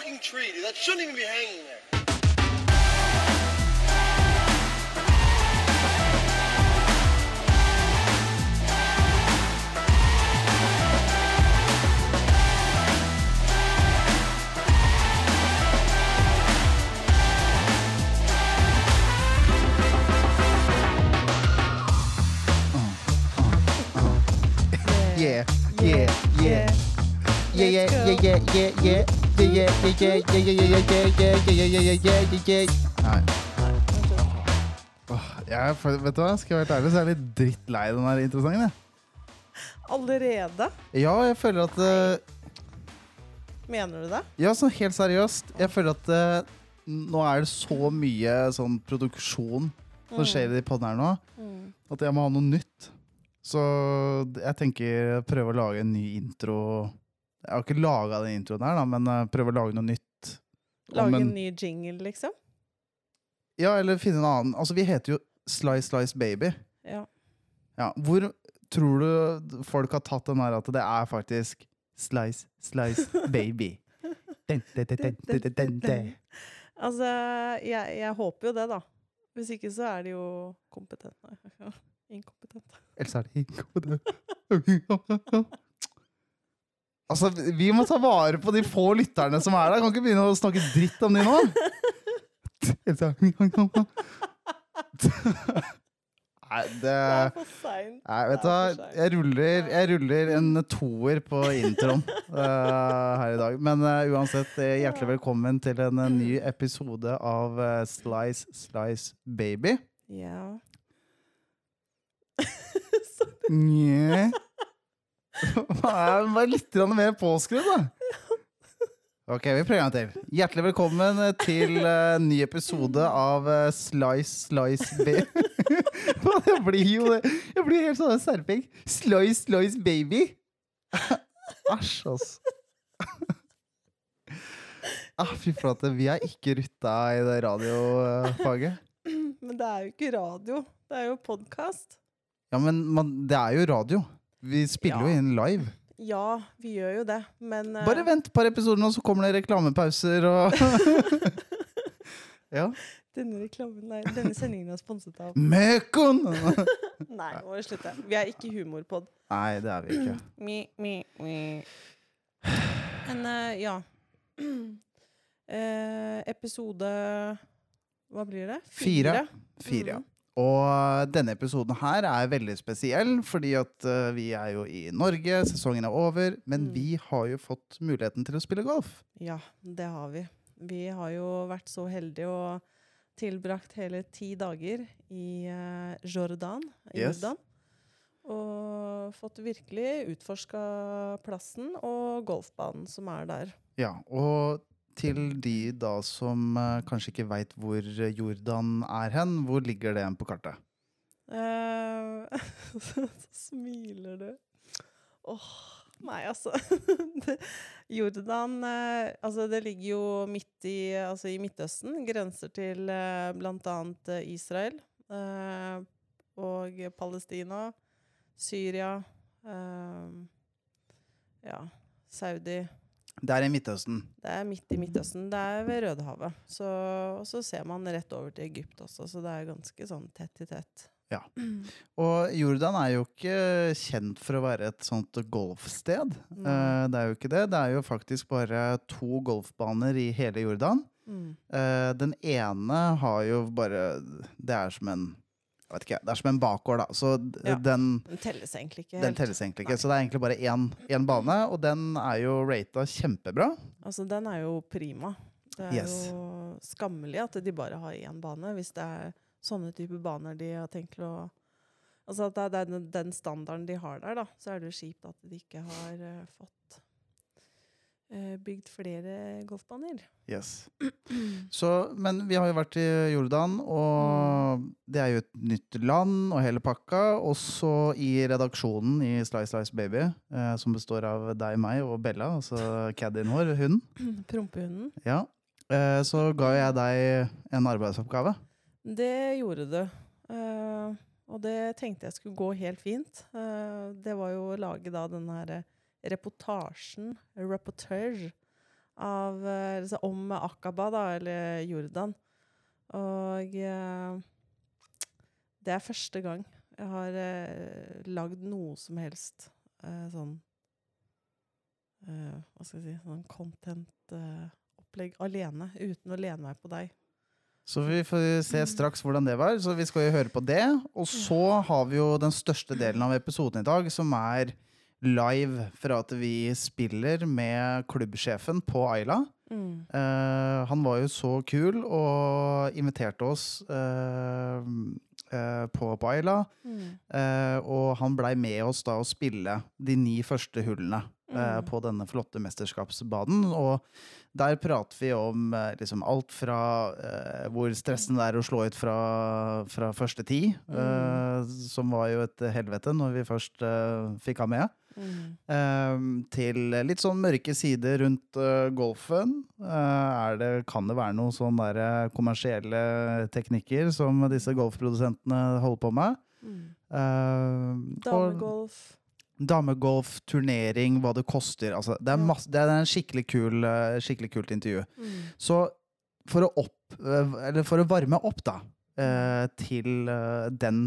fucking tree, dude. That shouldn't even be hanging there. Yeah, yeah, yeah. Yeah, yeah, yeah, yeah, yeah, yeah. Jeg, er vet du hva? Skal jeg være ærlig, så er jeg litt drittlei den her interessante. Allerede? Ja, jeg føler at eh, Mener du det? Ja, sånn helt seriøst. Jeg føler at eh, nå er det så mye sånn produksjon som mm. skjer i podden her nå, mm. at jeg må ha noe nytt. Så jeg tenker prøve å lage en ny intro jeg har ikke laga den introen her, da, men eh, prøve å lage noe nytt. Lage en- ny jingle, liksom? Ja, eller finne en annen. Altså, vi heter jo Slice Slice Baby. Ja. Ja, hvor tror du folk har tatt den her at det er faktisk Slice Slice Baby? Den, den, den, den, den, den, den, den. Altså, jeg, jeg håper jo det, da. Hvis ikke så er de jo kompetente. Inkompetente. Ellers er de inkompetent. Altså, vi må ta vare på de få lytterne som er der. Kan ikke begynne å snakke dritt om de nå. Nei, det Det er for seint. Vet du. Jeg ruller, jeg ruller en toer på introen uh, her i dag. Men uh, uansett, eh, hjertelig velkommen til en ny episode av uh, Slice Slice Baby. Ja. Nje. Vær litt mer påskrudd, da. Ok, vi prøver en gang til. Hjertelig velkommen til uh, ny episode av uh, Slice Slice Baby. jeg blir jo det. Jeg blir helt sånn serping. Slice Slice Baby. Æsj, altså. ah, fy flate, vi er ikke rutta i det radiofaget. Men det er jo ikke radio. Det er jo podkast. Ja, men man, det er jo radio. Vi spiller jo inn live. Ja, vi gjør jo det, men uh... Bare vent et par episoder nå, så kommer det reklamepauser og Ja. Denne reklamen, nei, denne sendingen er sponset av Møkon! Nei, nå må vi slutte. Vi er ikke humorpod. Nei, det er vi ikke. Mi, mi, mi. Men uh, ja. uh, episode Hva blir det? Fire. Fire, ja. Mhm. Og denne episoden her er veldig spesiell, fordi at uh, vi er jo i Norge, sesongen er over, men Mm. vi har jo fått muligheten til å spille golf. Ja, det har vi. Vi har jo vært så heldige og tilbrakt hele ti dager i uh, Jordan. I Yes. Jordan. Og fått virkelig utforska plassen og golfbanen som er der. Ja, og til de da som eh, kanskje ikke veit hvor Jordan er hen, hvor ligger det på kartet? Uh, så smiler du. Åh, nei, altså. Jordan eh, Altså, det ligger jo midt i, altså, i Midtøsten. Grenser til eh, annet eh, Israel eh, og Palestina, Syria eh, Ja, Saudi. Det er i Midtøsten. Det er midt i Midtøsten. Det er ved Rødehavet. Så, og så ser man rett over til Egypt også, så det er ganske sånn tett i tett. Ja. Og Jordan er jo ikke kjent for å være et sånt golfsted. Eh, det er jo ikke det. Det er jo faktisk bare to golfbaner i hele Jordan. Mm. Eh, den ene har jo bare Det er som en vet ikke, det er som en bakgård, da. Så Ja. den, Den telles egentlig ikke den helt. telles egentlig ikke. Nei. Så det er egentlig bare én, én bane, og den er jo rata kjempebra. Altså, den er jo prima. Det er Yes. jo skammelig at de bare har én bane, hvis det er sånne typer baner de har tenkt å Altså at det er den, den standarden de har der, da, så er det jo kjipt at de ikke har uh, fått bygd flere golfbaner. Yes. Så, men vi har jo vært i Jordan, og det er jo et nytt land og hele pakka. Også i redaksjonen i Slice Slice Baby, eh, som består av deg, meg og Bella, altså caddien vår, hunden. Prompehunden. Ja. Eh, så ga jeg deg en arbeidsoppgave. Det gjorde du. Eh, og det tenkte jeg skulle gå helt fint. Eh, det var jo å lage da den her reportasjen, reportage, av, eh, altså om Akaba, da, eller Jordan. Og eh, det er første gang jeg har eh, lagd noe som helst eh, sånn eh, Hva skal jeg si Sånn content-opplegg alene, uten å lene meg på deg. Så vi får se straks hvordan det var. Så vi skal jo høre på det. Og så har vi jo den største delen av episoden i dag, som er live fra at vi spiller med klubbsjefen på Ayla. Mm. Eh, han var jo så kul og inviterte oss eh, eh, på, Ayla. Mm. Eh, og han blei med oss da å spille de ni første hullene eh, Mm. på denne flotte mesterskapsbanen. Og der prater vi om eh, liksom alt fra uh, hvor stressende det er å slå ut fra, fra første ti, eh, som var jo et helvete når vi først uh, fikk han med. Mm. Til litt sånn mørke sider rundt eh, golfen. Eh, det, kan det være noen sånne eh, kommersielle teknikker som disse golfprodusentene holder på med? Mm. Og Damegolf. damegolf, turnering, hva det koster. Altså, det, er masse, det er en skikkelig, kul, skikkelig kult intervju. Mm. Så for å, opp, eller for å varme opp da, eh, til den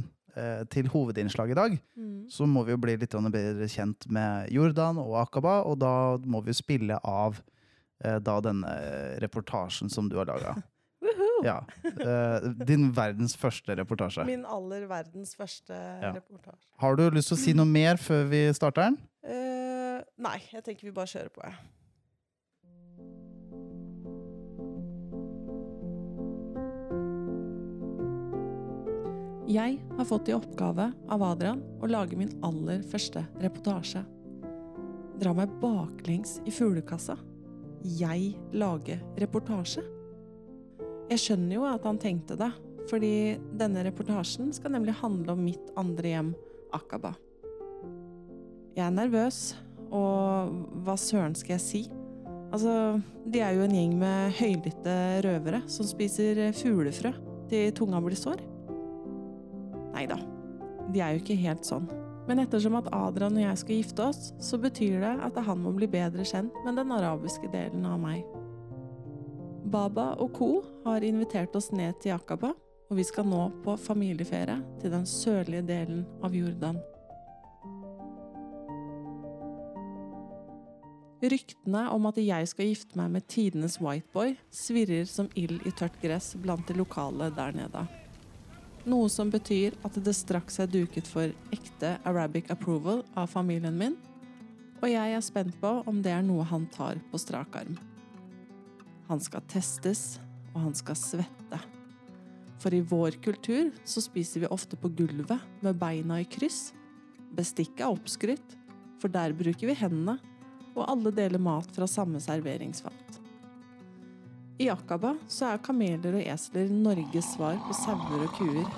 til hovedinnslaget i dag, Mm. så må vi jo bli litt bedre kjent med Jordan og Akaba, og da må vi spille av eh, da denne reportasjen som du har laga. Ja. eh, din verdens første reportasje. Min aller verdens første Ja. reportasje. Har du lyst til å si noe mer før vi starter den? Uh, nei, jeg tenker vi bare kjører på, jeg. Jeg har fått i oppgave av Adrian å lage min aller første reportasje. Dra meg baklengs i fuglekassa. Jeg lager reportasje. Jeg skjønner jo at han tenkte det, fordi denne reportasjen skal nemlig handle om mitt andre hjem, Akaba. Jeg er nervøs, og hva søren skal jeg si? Altså, de er jo en gjeng med høylytte røvere som spiser fuglefrø til tunga blir sår. Nei da, de er jo ikke helt sånn. Men ettersom at Adrian og jeg skal gifte oss, så betyr det at han må bli bedre kjent med den arabiske delen av meg. Baba og co. har invitert oss ned til Akaba, og vi skal nå på familieferie til den sørlige delen av Jordan. Ryktene om at jeg skal gifte meg med tidenes whiteboy, svirrer som ild i tørt gress blant de lokale der nede. Noe som betyr at det straks er duket for ekte Arabic approval av familien min, og jeg er spent på om det er noe han tar på strak arm. Han skal testes, og han skal svette. For i vår kultur så spiser vi ofte på gulvet med beina i kryss. Bestikket er oppskrytt, for der bruker vi hendene, og alle deler mat fra samme serveringsfat. I Akaba så er kameler og esler Norges svar på sauer og kuer.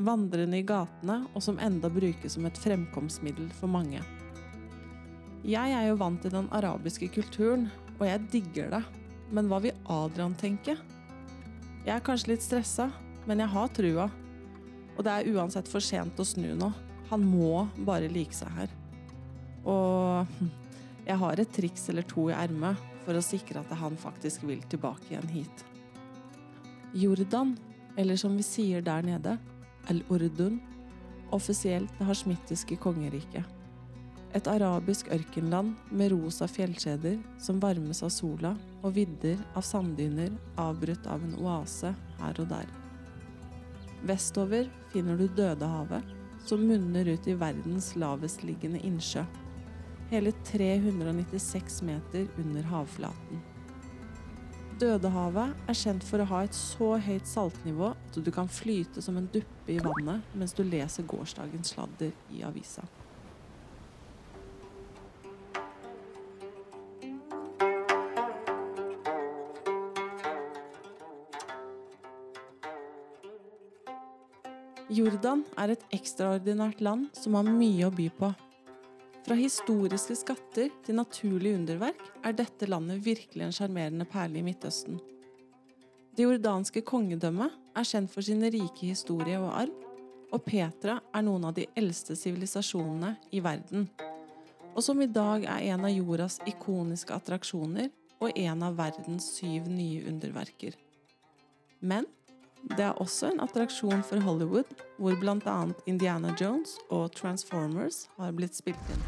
Vandrende i gatene, og som enda brukes som et fremkomstmiddel for mange. Jeg er jo vant til den arabiske kulturen, og jeg digger det. Men hva vil Adrian tenke? Jeg er kanskje litt stressa, men jeg har trua. Og det er uansett for sent å snu nå. Han må bare like seg her. Og hm, jeg har et triks eller to i ermet for å sikre at han faktisk vil tilbake igjen hit. Jordan, eller som vi sier der nede, El-Urdun, offisielt det hasjmittiske kongeriket. Et arabisk ørkenland med rosa fjellkjeder som varmes av sola og vidder av sanddyner avbrutt av en oase her og der. Vestover finner du Dødehavet, som munner ut i verdens lavestliggende innsjø. Hele 396 meter under havflaten. Dødehavet er kjent for å ha et så høyt saltnivå at du kan flyte som en duppe i vannet mens du leser gårsdagens sladder i avisa. Jordan er et ekstraordinært land som har mye å by på. Fra historiske skatter til naturlige underverk er dette landet virkelig en sjarmerende perle i Midtøsten. Det jordanske kongedømmet er kjent for sin rike historie og arv, og Petra er noen av de eldste sivilisasjonene i verden. Og som i dag er en av jordas ikoniske attraksjoner, og en av verdens syv nye underverker. Men det er også en attraksjon for Hollywood, hvor bl.a. Indiana Jones og Transformers har blitt spilt inn.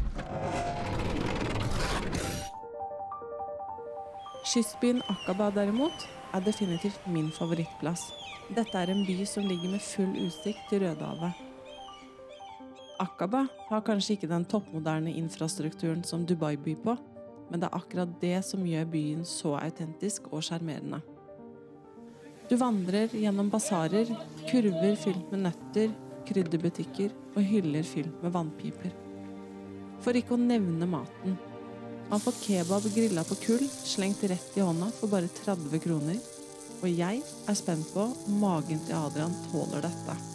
Kystbyen Akaba derimot er definitivt min favorittplass. Dette er en by som ligger med full utsikt til Rødehavet. Akaba har kanskje ikke den toppmoderne infrastrukturen som Dubai byr på, men det er akkurat det som gjør byen så autentisk og sjarmerende. Du vandrer gjennom basarer, kurver fylt med nøtter, krydderbutikker og hyller fylt med vannpiper. For ikke å nevne maten. Man får kebab grilla på kull, slengt rett i hånda for bare 30 kroner. Og jeg er spent på om magen til Adrian tåler dette.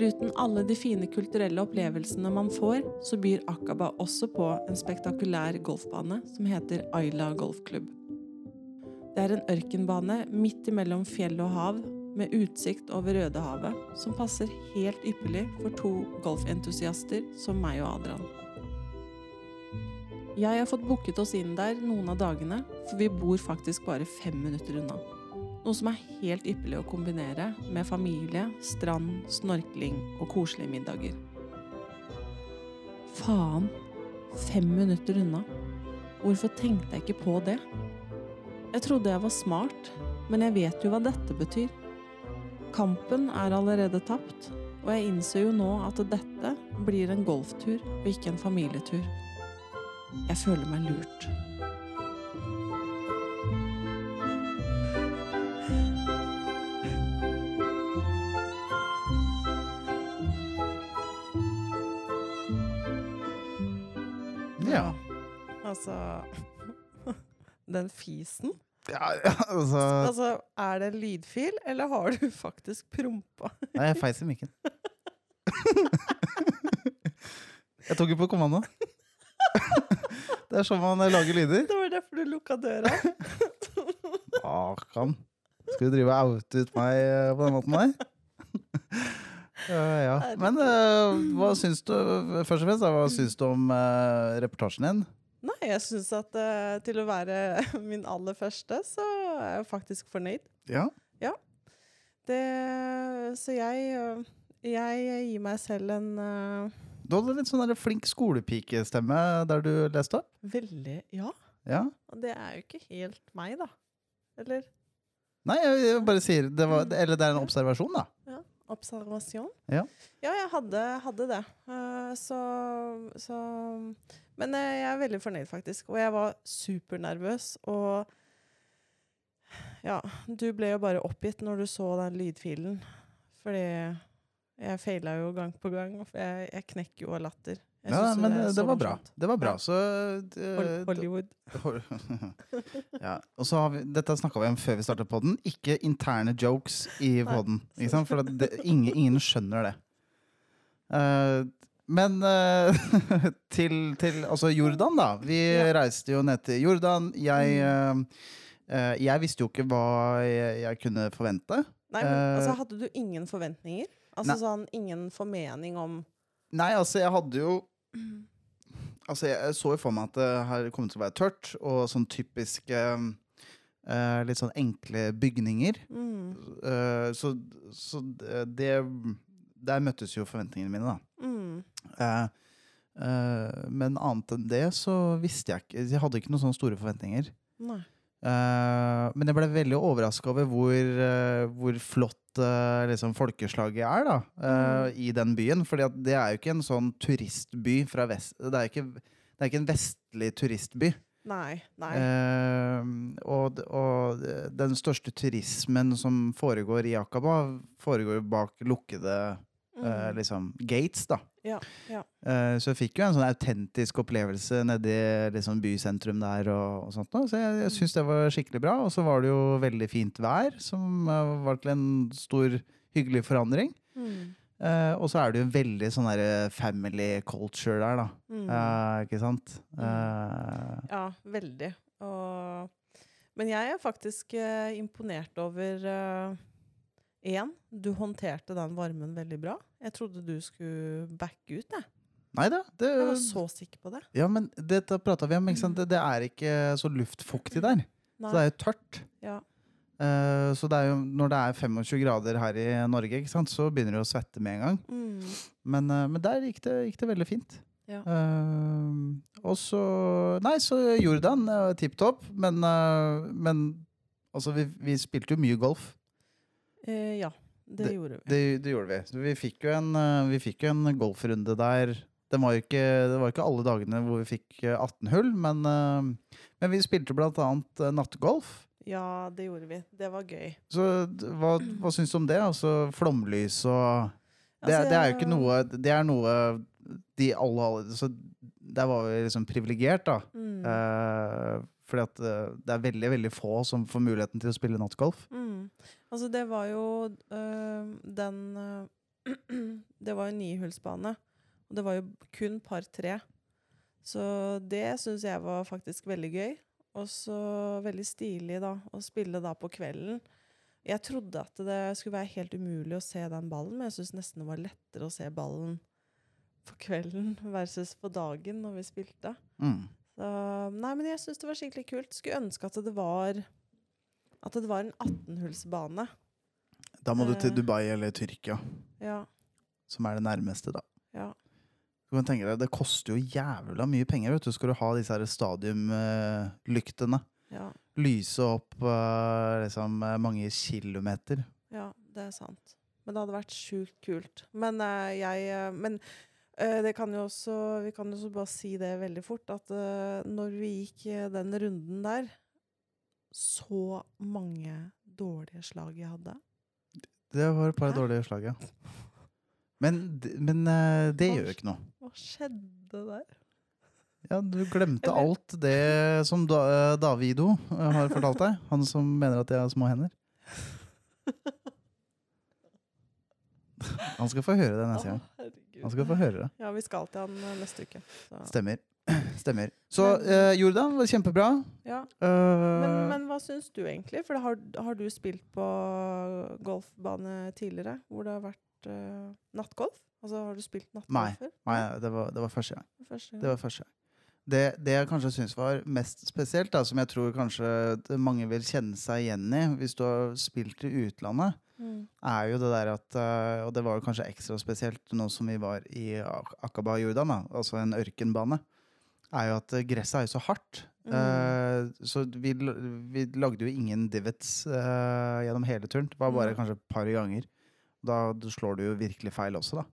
Foruten alle de fine kulturelle opplevelsene man får, så byr Akaba også på en spektakulær golfbane som heter Ayla golfklubb. Det er en ørkenbane midt imellom fjell og hav, med utsikt over Rødehavet, som passer helt ypperlig for to golfentusiaster som meg og Adrian. Jeg har fått booket oss inn der noen av dagene, for vi bor faktisk bare fem minutter unna. Noe som er helt ypperlig å kombinere med familie, strand, snorkling og koselige middager. Faen! Fem minutter unna. Hvorfor tenkte jeg ikke på det? Jeg trodde jeg var smart, men jeg vet jo hva dette betyr. Kampen er allerede tapt, og jeg innser jo nå at dette blir en golftur og ikke en familietur. Jeg føler meg lurt. Altså Den fisen. ja, ja altså Altså, er det en lydfil, eller har du faktisk prompa? Nei, jeg feis i mikken. jeg tok jo på kommando. det er sånn man lager lyder. Det var derfor du lukka døra. Bakan. Skal du drive og oute ut meg eh, på den måten der? Uh, ja. Men uh, hva syns du først og fremst, da, hva syns du om uh, reportasjen din? Nei, jeg syns at uh, til å være min aller første, så er jeg faktisk fornøyd. Ja. Det, så jeg, eh, jeg gir meg selv en uh, Du hadde litt sånn flink skolepikestemme der du leste opp. veldig Ja. Ja. Og det er jo ikke helt meg, da. Eller Nei, jeg, jeg bare sier det var, Eller det er en observasjon, da. Observasjon. Ja. Ja, jeg hadde, hadde det. Eh, så, så Men eh, jeg er veldig fornøyd, faktisk. Og jeg var supernervøs. Og ja, du ble jo bare oppgitt når du så den lydfilen. Fordi jeg feila jo gang på gang. Jeg, jeg knekker jo av latter. Jeg Ja, men er det, var bra. Det var bra. Så eh, Hollywood. ja. Og så har vi, dette snakka vi om før vi starta podden. Ikke interne jokes i poden. For det, ingen, ingen skjønner det. Uh, men uh, til, til altså Jordan, da. Vi Ja. Reiste jo ned til Jordan. Jeg, uh, jeg visste jo ikke hva jeg, jeg kunne forvente. Nei, men altså, hadde du ingen forventninger? Altså Nei. sånn ingen formening om Nei, altså, jeg hadde jo Altså, jeg, så jo for meg at det her kom til å være tørt, og sånn typiske Uh, Litt sånn enkle bygninger. mm, Uh, så så det Der møttes jo forventningene mine, da. mm, Uh, eh, men annet enn det så visste jeg ikke Jeg hadde ikke noen sånne store forventninger. Nei. Eh, men jeg ble veldig overraska over hvor, eh, hvor flott eh, liksom folkeslaget er da, mm. i den byen. For det er jo ikke en sånn turistby fra vest... Det er ikke, det er ikke en vestlig turistby. Nei. Nei. Og, og den største turismen som foregår i Akaba, foregår bak lukkede Mm. liksom, gates. da. Ja, ja. Uh, så jeg fikk jo en sånn autentisk opplevelse nedi liksom, bysentrum der. og, og sånt. da. Så jeg, jeg syns det var skikkelig bra. Og så var det jo veldig fint vær, som eh, var til en stor, hyggelig forandring. Mm. Uh, og så er det jo veldig sånn der family culture der, da. Mm. Uh, ikke sant? Uh, Ja, veldig. Og, men jeg er faktisk imponert over Én, du håndterte den varmen veldig bra. Jeg trodde du skulle backe ut, jeg. Nei da. Det, Jeg var så sikker på det. ja, men dette prata vi om. Ikke? Det, det er ikke så luftfuktig der. Så det er jo tørt. Ja. Uh, så det jo, når det er 25 grader her i Norge, ikke sant, så begynner du å svette med en gang. Mm. Men, uh, men der gikk det, gikk det veldig fint. Ja. Uh, og så Nei, så Jordan uh, tipp topp. Men, men altså, vi, vi spilte jo mye golf. Ja, det, gjorde vi. Det, det gjorde vi. Så vi fikk jo en, eh, vi fikk jo en golfrunde der. Det var ikke, det var ikke alle dagene hvor vi fikk eh, 18 hull, men, eh, men vi spilte blant annet eh, nattgolf. Ja, det gjorde vi. Det var gøy. Så hva, hva syns du om det? Altså flomlys og det, Altså, det er jo ikke noe Det er noe de alle, alle Så der var vi liksom privilegert, da. Mm. Eh, fordi at eh, det er veldig, veldig få som får muligheten til å spille nattgolf. Mm. Altså, det var jo øh, den øh, Det var jo nihullsbane, og det var jo kun par tre. Så det syns jeg var faktisk veldig gøy. Og så veldig stilig, da, å spille da på kvelden. Jeg trodde at det skulle være helt umulig å se den ballen, men jeg syns nesten det var lettere å se ballen på kvelden versus på dagen når vi spilte. Mm. Så, nei, men jeg syns det var skikkelig kult. Skulle ønske at det var At det var en 18-hullsbane. Da må du til Eh. Dubai eller Tyrkia, Ja. som er det nærmeste, da. ja. Du kan tenke deg, Det koster jo jævla mye penger vet du, skal du ha disse her stadiumlyktene. Ja. Lyse opp eh, liksom, eh, mange kilometer. Ja, det er sant. Men det hadde vært sjukt kult. Men jeg Men det kan jo også Vi kan jo også bare si det veldig fort, at eh, når vi gikk eh, den runden der Så mange dårlige slag jeg hadde. Det var et par Hæ? dårlige slag, ja. Men, men eh, det Hva gjør jo ikke noe. Hva skjedde der? Ja, Du glemte alt det som da, eh, Davido eh, har fortalt deg. Han som mener at jeg har små hender. Han skal få høre det neste gang. Han skal få høre det. Ja, vi skal til han eh, neste uke. Så. Stemmer. Stemmer. Så eh, Jordan var kjempebra. Ja. Uh, Men, men hva syns du egentlig? For har, har du spilt på golfbane tidligere? Hvor det har vært uh, nattgolf? Altså har du spilt nattgolf før? Nei, det var, det var første gang. Første gang. Det var første gang. Det, det jeg kanskje syns var mest spesielt, da, som jeg tror kanskje mange vil kjenne seg igjen i hvis du har spilt i utlandet, Mm. er jo det der at eh, Og det var jo kanskje ekstra spesielt nå som vi var i Akaba i Jordan, da, altså en ørkenbane, er jo at eh, gresset er jo så hardt. Mm. Eh, så vi, vi lagde jo ingen divots eh, gjennom hele turen. Det var bare Nei. kanskje et par ganger. Da slår du jo virkelig feil også, da.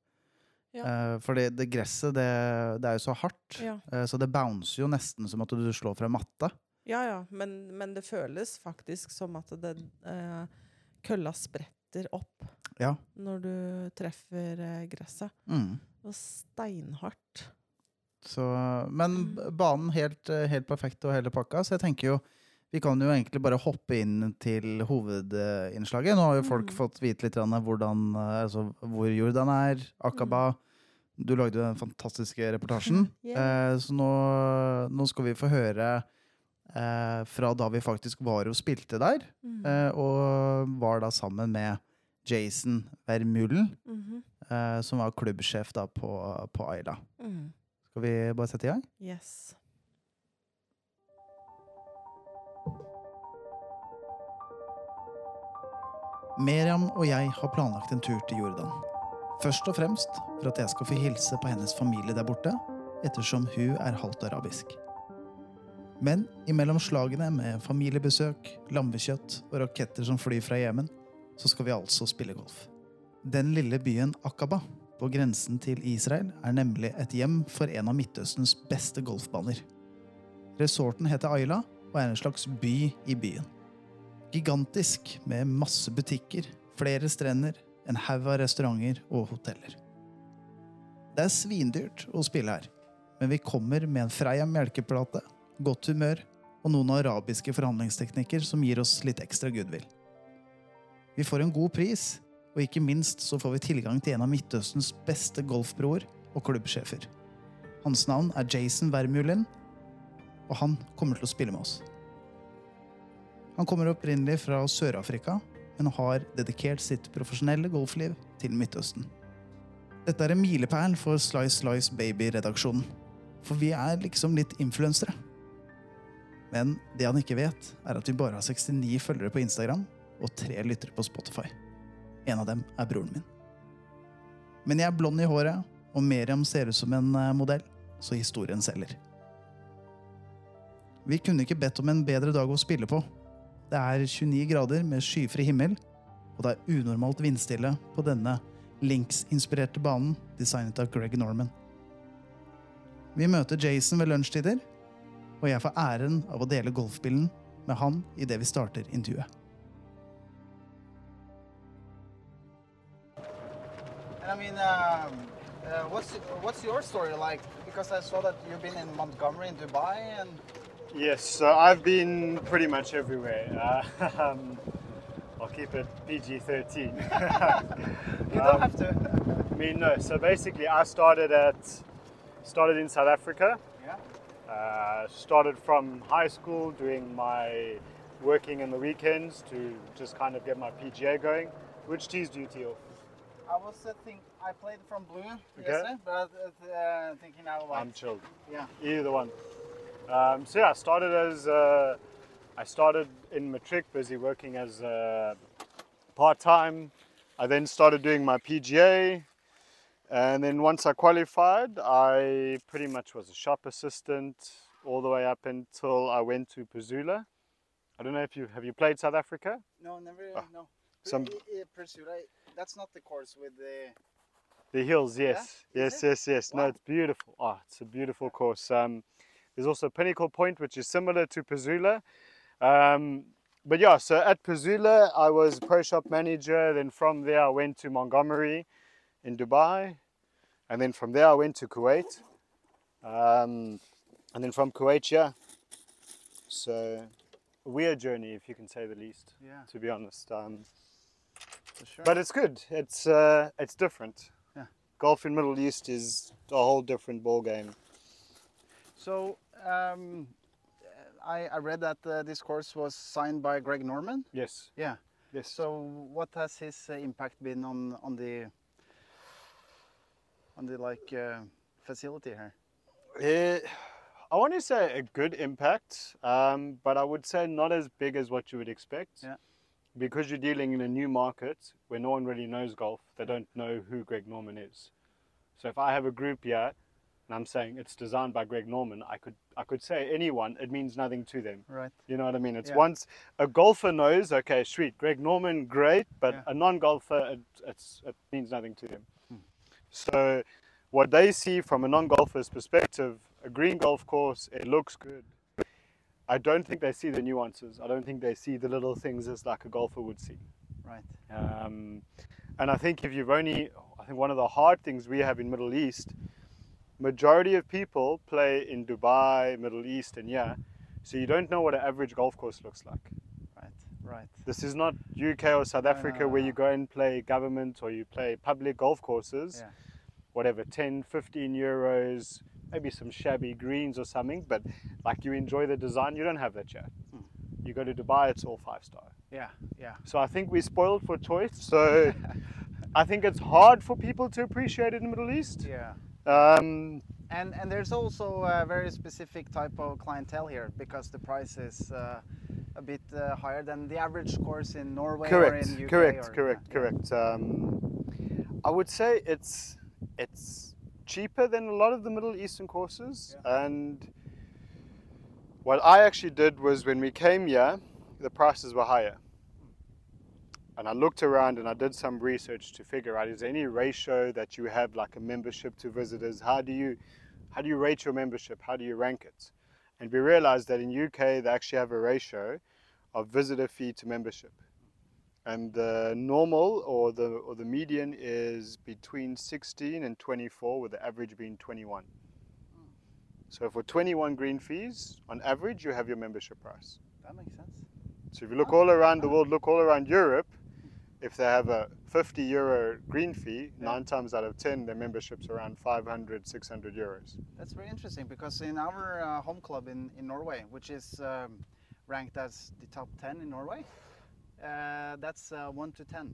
Ja. For det, det gresset, det, det er jo så hardt. Ja. Så det bouncer jo nesten som at du slår fra matta. ja, ja. Men, men det føles faktisk som at det eh, kølla spretter opp Ja. når du treffer eh, gresset. Mm. Og steinhardt. Så, men Mm. banen helt, eh, helt perfekt og hele pakka, så jeg tenker jo vi kan jo egentlig bare hoppe inn til hovedinnslaget. Nå har jo folk Mm. fått vite litt hvordan, eh, altså, hvor Jordan er, Akaba. Du lagde jo den fantastiske reportasjen. Yeah. Eh, så nå, nå skal vi få høre eh, fra da vi faktisk var og spilte der. Mm. Eh, og var da sammen med Jason Vermulen, Mhm. eh, som var klubbsjef da på, på Ayla. Mm. Skal vi bare sette i gang? Yes. Meriam og jeg har planlagt en tur til Jordan. Først og fremst for at jeg skal få hilse på hennes familie der borte, ettersom hun er halvt arabisk. Men imellom slagene med familiebesøk, lammekjøtt og raketter som flyr fra Jemen, så skal vi altså spille golf. Den lille byen Akaba på grensen til Israel er nemlig et hjem for en av Midtøstens beste golfbaner. Resorten heter Ayla og er en slags by i byen. Gigantisk med masse butikker, flere strender, en haug av restauranter og hoteller. Det er svindyrt å spille her, men vi kommer med en Freia melkeplate, godt humør og noen arabiske forhandlingsteknikker som gir oss litt ekstra goodwill. Vi får en god pris, og ikke minst så får vi tilgang til en av Midtøstens beste golfbroer og klubbsjefer. Hans navn er Jason Vermulin, og han kommer til å spille med oss. Han kommer opprinnelig fra Sør-Afrika, men har dedikert sitt profesjonelle golfliv til Midtøsten. Dette er en milepæl for Slice Slice Baby-redaksjonen. For vi er liksom litt influensere. Men det han ikke vet, er at vi bare har 69 følgere på Instagram og tre lyttere på Spotify. En av dem er broren min. Men jeg er blond i håret, og Meriam ser ut som en eh, modell, så historien selger. Vi kunne ikke bedt om en bedre dag å spille på. Det er 29 grader med skyfri himmel, og det er unormalt vindstille på denne Links-inspirerte banen designet av Greg Norman. Vi møter Jason ved lunsjtider, og jeg får æren av å dele golfbilen med han idet vi starter intervjuet. And I mean, um, uh, what's what's your story like? Because I saw that you've been in Montgomery and Dubai, and Yes, so I've been pretty much everywhere. Uh, um, I'll keep it PG 13. you don't have to. I mean, no, so basically, I started at started in South Africa. Uh, started from high school doing my working in the weekends to just kind of get my PGA going. Which tees do you tee off? I was uh, think I played from blue yesterday, but uh, thinking now white. I'm chilled. yeah. Either one. Um, so yeah, I started as uh, I started in matric, busy working as uh, part time. I then started doing my PGA, and then once I qualified, I pretty much was a shop assistant all the way up until I went to Pazula. I don't know if you have you played South Africa. No, never. Ah, no. some- I- I- Pursuit. I, that's not the course with the. The hills, yes, Is yes, it? yes, yes. No, it's beautiful. Oh, it's a beautiful course. Um, there's also Pinnacle Point, which is similar to Pazula. Um, but yeah, so at Pazula, I was pro shop manager. Then from there, I went to Montgomery in Dubai, and then from there, I went to Kuwait, um, and then from Kuwait, yeah. So a weird journey, if you can say the least. Yeah. To be honest. Um, For sure. but it's good. It's uh, it's different. Yeah. Golf in Middle East is a whole different ball game. so um, I, I read that uh, this course was signed by Greg Norman. Yes. Yeah. Yes. So what has his uh, impact been on on the on the like uh, facility here? Eh, I want to say a good impact, um, but I would say not as big as what you would expect. Yeah. Because you're dealing in a new market where no one really knows golf, they don't know who Greg Norman is. So if I have a group here and I'm saying it's designed by Greg Norman, I could I could say anyone, it means nothing to them. Right. You know what I mean? It's Yeah. once a golfer knows, okay, sweet, Greg Norman, great, but Yeah. a non-golfer, it, it's, it means nothing to them. So, what they see from a non-golfer's perspective, a green golf course, it looks good. I don't think they see the nuances. I don't think they see the little things as like a golfer would see. Right. Um, and I think if you've only, I think one of the hard things we have in Middle East, majority of people play in Dubai, Middle East, and yeah, so you don't know what an average golf course looks like. Right. This is not UK or South No, no, Africa no, where no. you go and play government or you play public golf courses, Yeah. whatever, 10, 15 euros, maybe some shabby greens or something, but like you enjoy the design, you don't have that chat. Hmm. You go to Dubai, it's all five star. Yeah. Yeah. So I think we're spoiled for choice. So I think it's hard for people to appreciate it in the Middle East. Yeah. Um, And and there's also a very specific type of clientele here because the price is uh, a bit uh, higher than the average course in Norway correct, or in UK. correct, or- correct, yeah, correct. Um, I would say it's it's cheaper than a lot of the Middle Eastern courses, and what I actually did was when we came here, the prices were higher. And I looked around and I did some research to figure out is there any ratio that you have like a membership to visitors? How do you how do you rate your membership? How do you rank it? And we realized that in UK they actually have a ratio of visitor fee to membership. And the normal or the or the median is between 16 and 24 with the average being 21. So for 21 green fees, on average you have your membership price. That makes sense. So if you look all around the world, look all around Europe, if they have a 50 euro green fee, Yeah. nine times out of 10, their membership's around 500, 600 euros. That's very interesting because in our uh, home club in, in Norway, which is um, ranked as the top 10 in Norway, uh, that's uh, 1 to 10.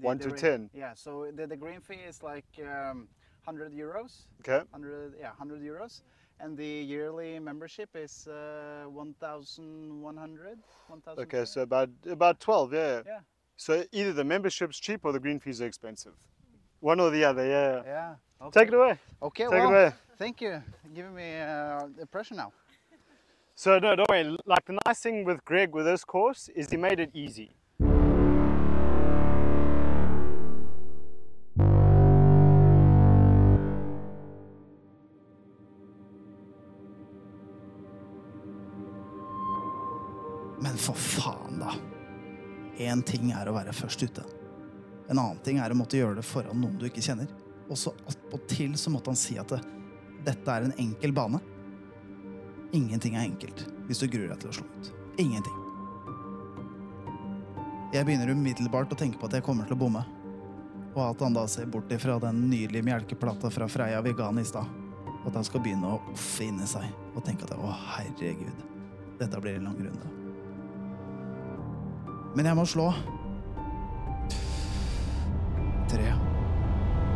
The- One the to 10. Yeah, so the, the green fee is like um, 100 euros. Okay. 100, yeah, 100 euros. And the yearly membership is uh, 1,100. 1,000 Okay, so about about 12, yeah. Yeah. So either the membership's cheap or the green fees are expensive. One or the other, yeah. Yeah. Okay. Take it away. Okay, Take well, it away. thank you. Giving me uh, the pressure now. So no, don't worry. Like the nice thing with Greg with this course is he made it easy. Én ting er å være først ute. En annen ting er å måtte gjøre det foran noen du ikke kjenner. Og så attpåtil så måtte han si at det, dette er en enkel bane. Ingenting er enkelt hvis du gruer deg til å slå ut. Ingenting. Jeg begynner umiddelbart å tenke på at jeg kommer til å bomme. Og at han da ser bort ifra den nydelige melkeplata fra Freia vi ga i stad. At han skal begynne å offe inni seg og tenke at å, herregud, dette blir en lang runde. Men jeg må slå. Tre,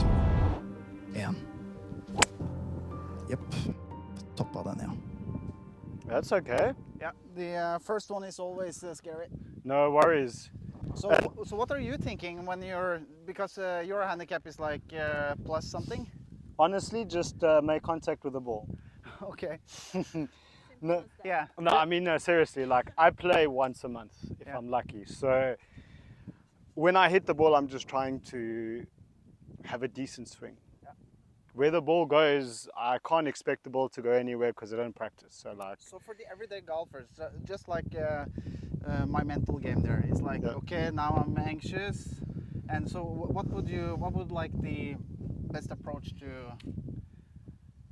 to, én. Jepp. Toppa den, ja. That's okay. Yeah, the uh, first one is always uh, scary. No worries. So, so what are you thinking when you're because uh, your handicap is like uh, plus something? Honestly, just uh, make contact with the ball. Okay. No, Yeah. no, I mean no, seriously. Like I play once a month if Yeah. I'm lucky. So when I hit the ball, I'm just trying to have a decent swing. Yeah. Where the ball goes, I can't expect the ball to go anywhere because I don't practice. So like, So for the everyday golfers, just like uh, uh, my mental game there, it's like Yeah. okay, now I'm anxious, and so what would you, what would like the best approach to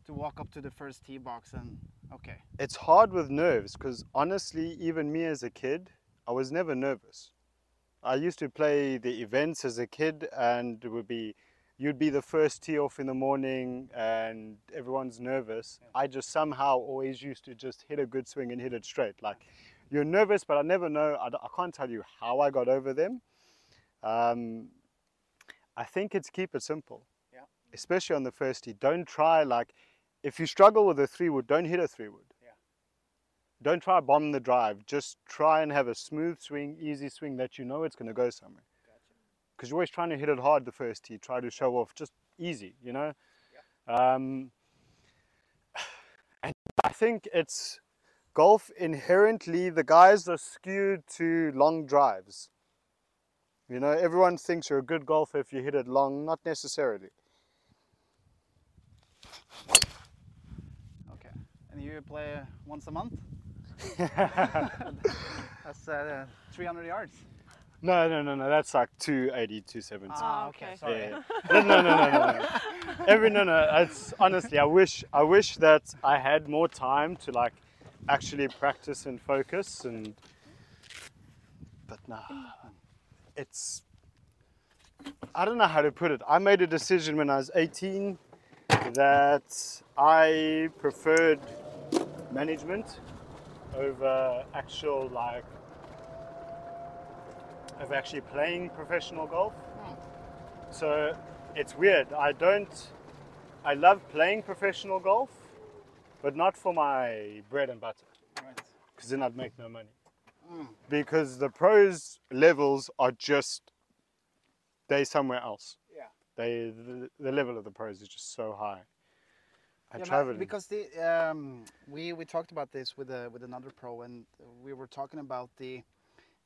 to walk up to the first tee box and okay, it's hard with nerves because honestly, even me as a kid, I was never nervous. I used to play the events as a kid, and it would be you'd be the first tee off in the morning, and everyone's nervous. I just somehow always used to just hit a good swing and hit it straight. Like you're nervous, but I never know. I can't tell you how I got over them. Um, I think it's keep it simple. Yeah. Especially on the first tee. Don't try like if you struggle with a three wood, don't hit a three wood. Yeah. Don't try bomb the drive. Just try and have a smooth swing, easy swing that you know it's going to go somewhere. Because you're always trying to hit it hard the first tee. Try to show off just easy, you know. Yeah. Um, and I think it's golf inherently. The guys are skewed to long drives. You know, everyone thinks you're a good golfer if you hit it long. Not necessarily. okay, and you play once a month. That's uh, 300 yards. No, no, no, no. That's like 280, 270. Ah, okay. Sorry. Yeah. no, no, no, no, no, no. Every no, no. It's honestly, I wish, I wish that I had more time to like actually practice and focus, and but nah, it's. I don't know how to put it. I made a decision when I was 18 that I preferred management over actual like of actually playing professional golf. So it's weird. I don't. I love playing professional golf, but not for my bread and butter, Right. because then I'd make no money. Mm. Because the pros levels are just they somewhere else. Yeah. They the, the level of the pros is just so high. I Yeah, traveled because the um, we we talked about this with a, with another pro, and we were talking about the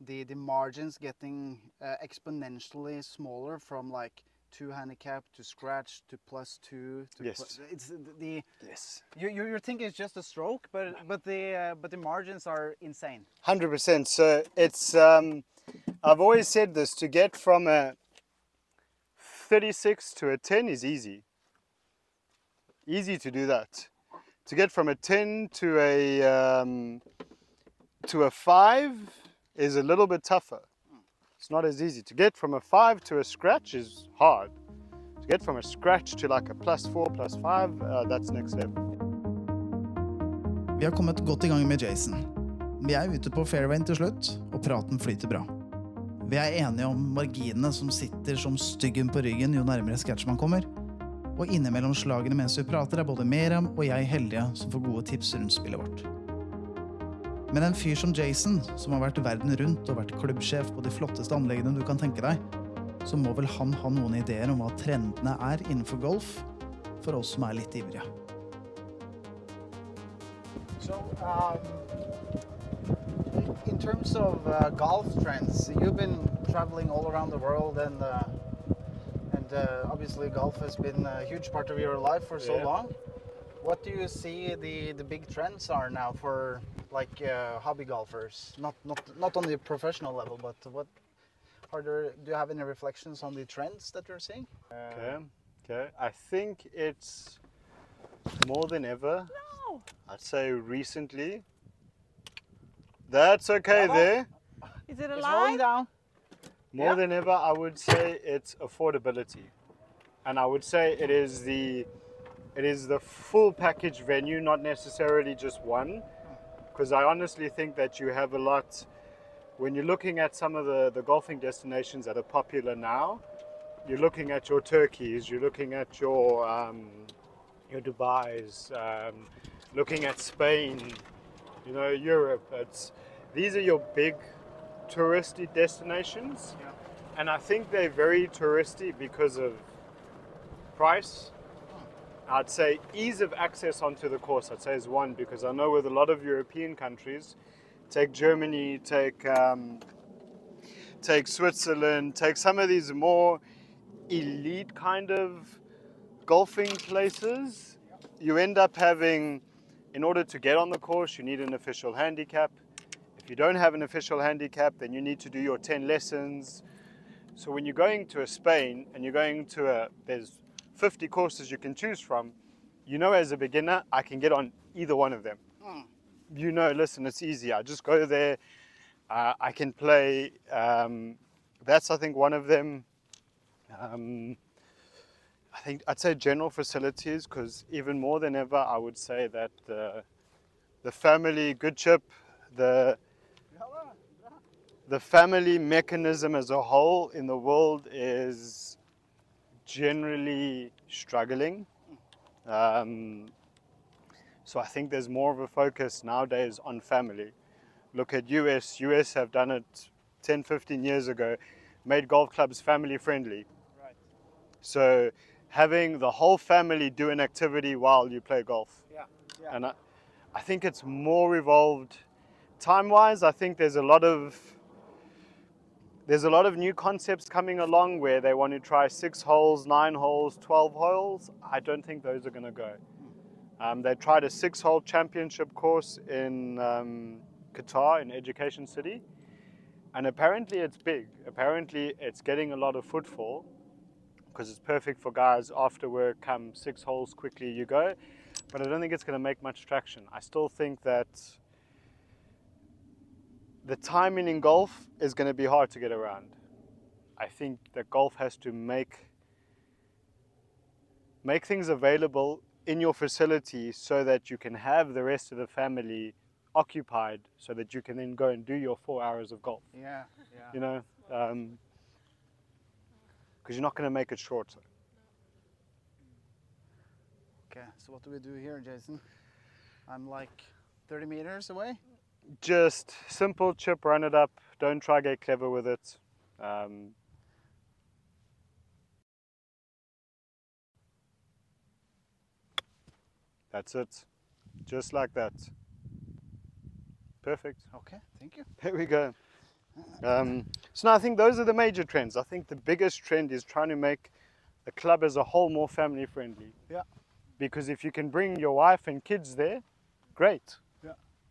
the the margins getting uh, exponentially smaller from like two handicap to scratch to plus two. To Yes. it's the, the yes. you you you think it's just a stroke, but but the uh, but the margins are insane. Hundred percent. So it's um, I've always said this: to get from a thirty-six to a ten is easy. Easy to do that. To get from a 10 to a um, to a 5 is a little bit tougher. It's not as easy. To get from a 5 to a scratch is hard. To get from a scratch to like a plus 4, plus 5, uh, that's next level. Vi har kommet godt i gang med Jason. Vi er ute på fairwayen til slutt, og praten flyter bra. Vi er enige om marginene som sitter som styggen på ryggen jo nærmere sketsj man kommer. Og innimellom slagene mens vi prater, er både Miriam og jeg heldige som får gode tips rundt spillet vårt. Men en fyr som Jason, som har vært verden rundt og vært klubbsjef på de flotteste anleggene du kan tenke deg, så må vel han ha noen ideer om hva trendene er innenfor golf, for oss som er litt ivrige. So, um, in terms of uh, golf trends, you've been traveling all around the world, and uh, and uh, obviously golf has been a huge part of your life for so Yeah. long. What do you see the the big trends are now for like uh, hobby golfers? Not not not on the professional level, but what are there? Do you have any reflections on the trends that you're seeing? Okay, okay. I think it's more than ever. No. I'd say recently. That's okay Bravo. there. Is it It's rolling down. More Yeah. than ever, I would say it's affordability, and I would say it is the it is the full package venue, not necessarily just one. Because I honestly think that you have a lot when you're looking at some of the, the golfing destinations that are popular now. You're looking at your Turkeys, you're looking at your um, your Dubai's, um, looking at Spain, you know, Europe. It's these are your big touristy destinations, Yeah. and I think they're very touristy because of price. I'd say ease of access onto the course. I'd say is one because I know with a lot of European countries, take Germany, take um, take Switzerland, take some of these more elite kind of golfing places. You end up having, in order to get on the course, you need an official handicap. If you don't have an official handicap, then you need to do your 10 lessons. So when you're going to a Spain and you're going to a, there's 50 courses you can choose from, you know as a beginner, I can get on either one of them. You know, listen, it's easy. I just go there, uh, I can play. Um, that's, I think, one of them. Um, I think I'd say general facilities because even more than ever, I would say that the, the family good chip, the the family mechanism as a whole in the world is generally struggling. Um, so I think there's more of a focus nowadays on family. Look at US. US have done it 10, 15 years ago, made golf clubs family friendly. Right. So having the whole family do an activity while you play golf. Yeah. Yeah. And I, I think it's more evolved time wise. I think there's a lot of there's a lot of new concepts coming along where they want to try six holes, nine holes, 12 holes. I don't think those are going to go. Um, they tried a six hole championship course in um, Qatar, in Education City. And apparently it's big. Apparently it's getting a lot of footfall because it's perfect for guys after work, come six holes quickly, you go. But I don't think it's going to make much traction. I still think that the timing in golf is going to be hard to get around. I think that golf has to make make things available in your facility so that you can have the rest of the family occupied so that you can then go and do your four hours of golf Yeah. Yeah. you know um, because you're not going to make it shorter Okay. So what do we do here, Jason? I'm like 30 meters away. Just simple chip run it up don't try get clever with it um, that's it just like that perfect Okay. Thank you. There we go. Um, so now I think those are the major trends. I think the biggest trend is trying to make the club as a whole more family friendly. Yeah. Because if you can bring your wife and kids there, great.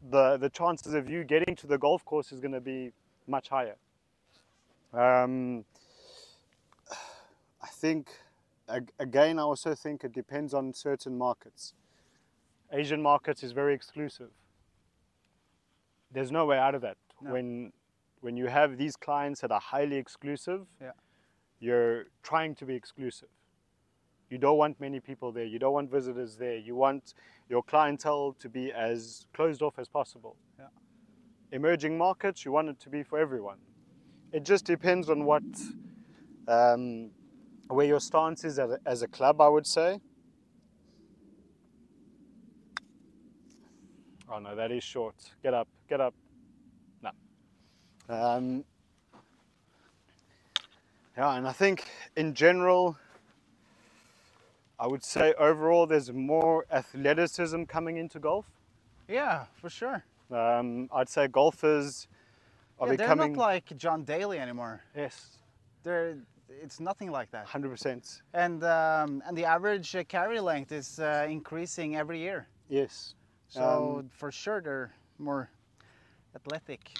The the chances of you getting to the golf course is going to be much higher. Um, I think ag- again I also think it depends on certain markets. Asian markets is very exclusive there's no way out of that. No. When when you have these clients that are highly exclusive, Yeah. you're trying to be exclusive. You don't want many people there. You don't want visitors there. You want your clientele to be as closed off as possible. Yeah. Emerging markets, you want it to be for everyone. it just depends on what um, where your stance is as a, as a club. I would say. Oh no, that is short. Get up, get up. No. Um, yeah, and I think in general, I would say overall there's more athleticism coming into golf. Yeah, for sure. Um, I'd say golfers are Yeah, they're not like John Daly anymore. yes, They're it's nothing like that. hundred percent. And um, and the average uh, carry length is uh, increasing every year. Yes, So Um, for sure they're more athletic.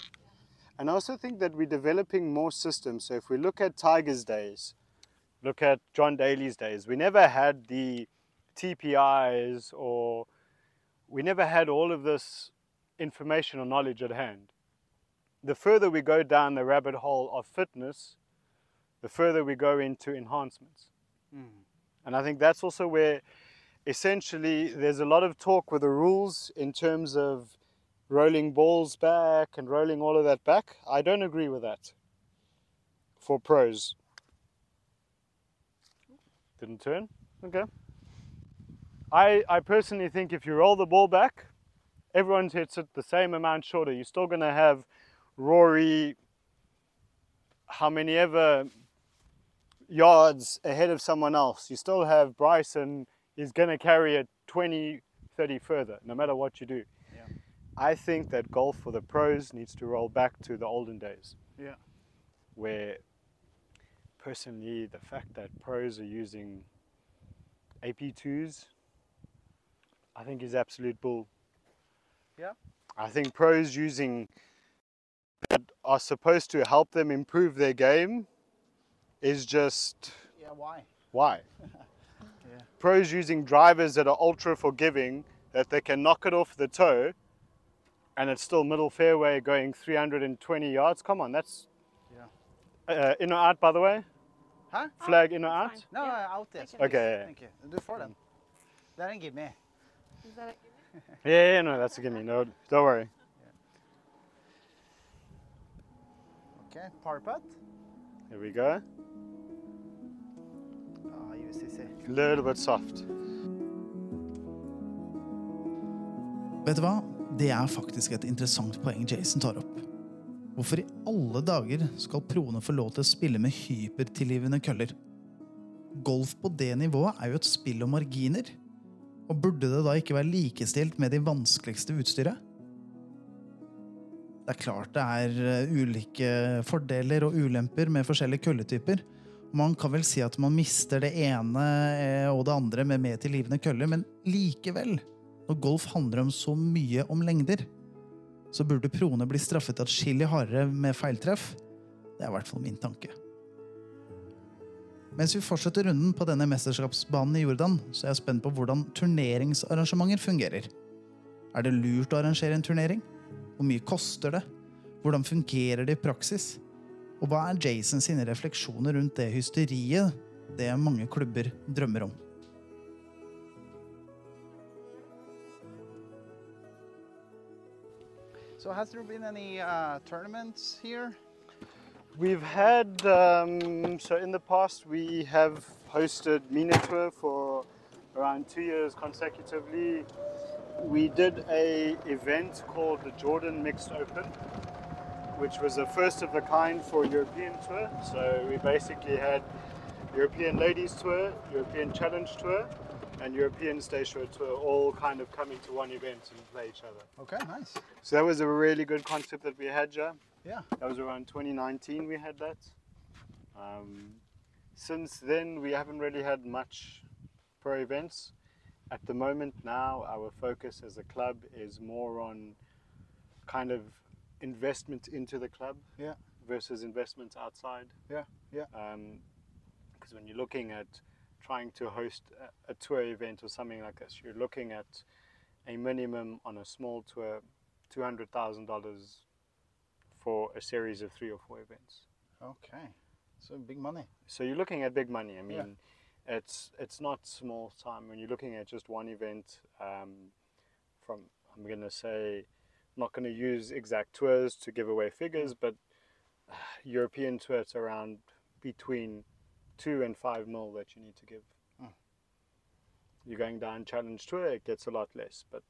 and I also think that we're developing more systems. So if we look at Tiger's days, look at John Daly's days, we never had the TPIs or we never had all of this information or knowledge at hand. The further we go down the rabbit hole of fitness, the further we go into enhancements. Hmm. And I think that's also where essentially there's a lot of talk with the rules in terms of rolling balls back and rolling all of that back. I don't agree with that for pros. Didn't turn? Okay. I, I personally think if you roll the ball back, everyone hits it the same amount shorter. You're still going to have Rory, how many ever yards ahead of someone else. You still have Bryson is going to carry it 20, 30 further, no matter what you do. Yeah. I think that golf for the pros needs to roll back to the olden days. Yeah. Where, personally, the fact that pros are using AP2s, I think is absolute bull. Yeah. I think pros using that are supposed to help them improve their game is just Yeah, why? why? Pros using drivers that are ultra forgiving, that they can knock it off the toe, and it's still middle fairway going 320 yards. Come on, that's Yeah. uh, in or out, by the way. Huh? Flag in or out. No, Yeah. uh, out yes. Okay. Thank you. Du får den. Det er en gimme. Is that a- Yeah, yeah, no, that's a gimme. No, don't worry. Okay, par putt. Here we go. Ah, UCC. A little bit soft. Vet du hva? Det er faktisk et interessant poeng Jason tar opp. Hvorfor i alle dager skal proene få lov til å spille med hypertilgivende køller? Golf på det nivået er jo et spill om marginer. Og burde det da ikke være likestilt med de vanskeligste utstyret? Det er klart det er eh, ulike fordeler og ulemper med forskjellige kølletyper. Man kan vel si at man mister det ene eh, og det andre med mer tilgivende køller, men likevel når golf handler om så mye om lengder, så burde proene bli straffet atskillig hardere med feiltreff. Det er i hvert fall min tanke. Mens vi fortsetter runden på denne mesterskapsbanen i Jordan, så er jeg spent på hvordan turneringsarrangementer fungerer. Er det lurt å arrangere en turnering? Hvor mye koster det? Hvordan fungerer det i praksis? Og hva er Jason sine refleksjoner rundt det hysteriet det mange klubber drømmer om? So has there been any uh, tournaments here? We've had, um, so in the past, we have hosted Mina Tour for around two years consecutively. We did a event called the Jordan Mixed Open, which was a first of a kind for European Tour. So we basically had European Ladies Tour, European Challenge Tour, and European Stage Show Tour all kind of coming to one event and play each other. Okay, nice. So that was a really good concept that we had, Joe. Yeah. That was around 2019 we had that. Um, since then, we haven't really had much pro events. At the moment now, our focus as a club is more on kind of investment into the club Yeah. versus investments outside. Yeah, yeah. Because when you're looking at trying to host a, a tour event or something like this, you're looking at a minimum on a small tour, $200,000 for a series of three or four events. Okay. So big money. So you're looking at big money. I mean, Yeah. it's it's not small time when you're looking at just one event. Um, from I'm gonna say, not gonna use exact tours to give away figures, but European tour, it's around between two and five mil that you need to give. Mm. You're going down challenge tour, it gets a lot less, but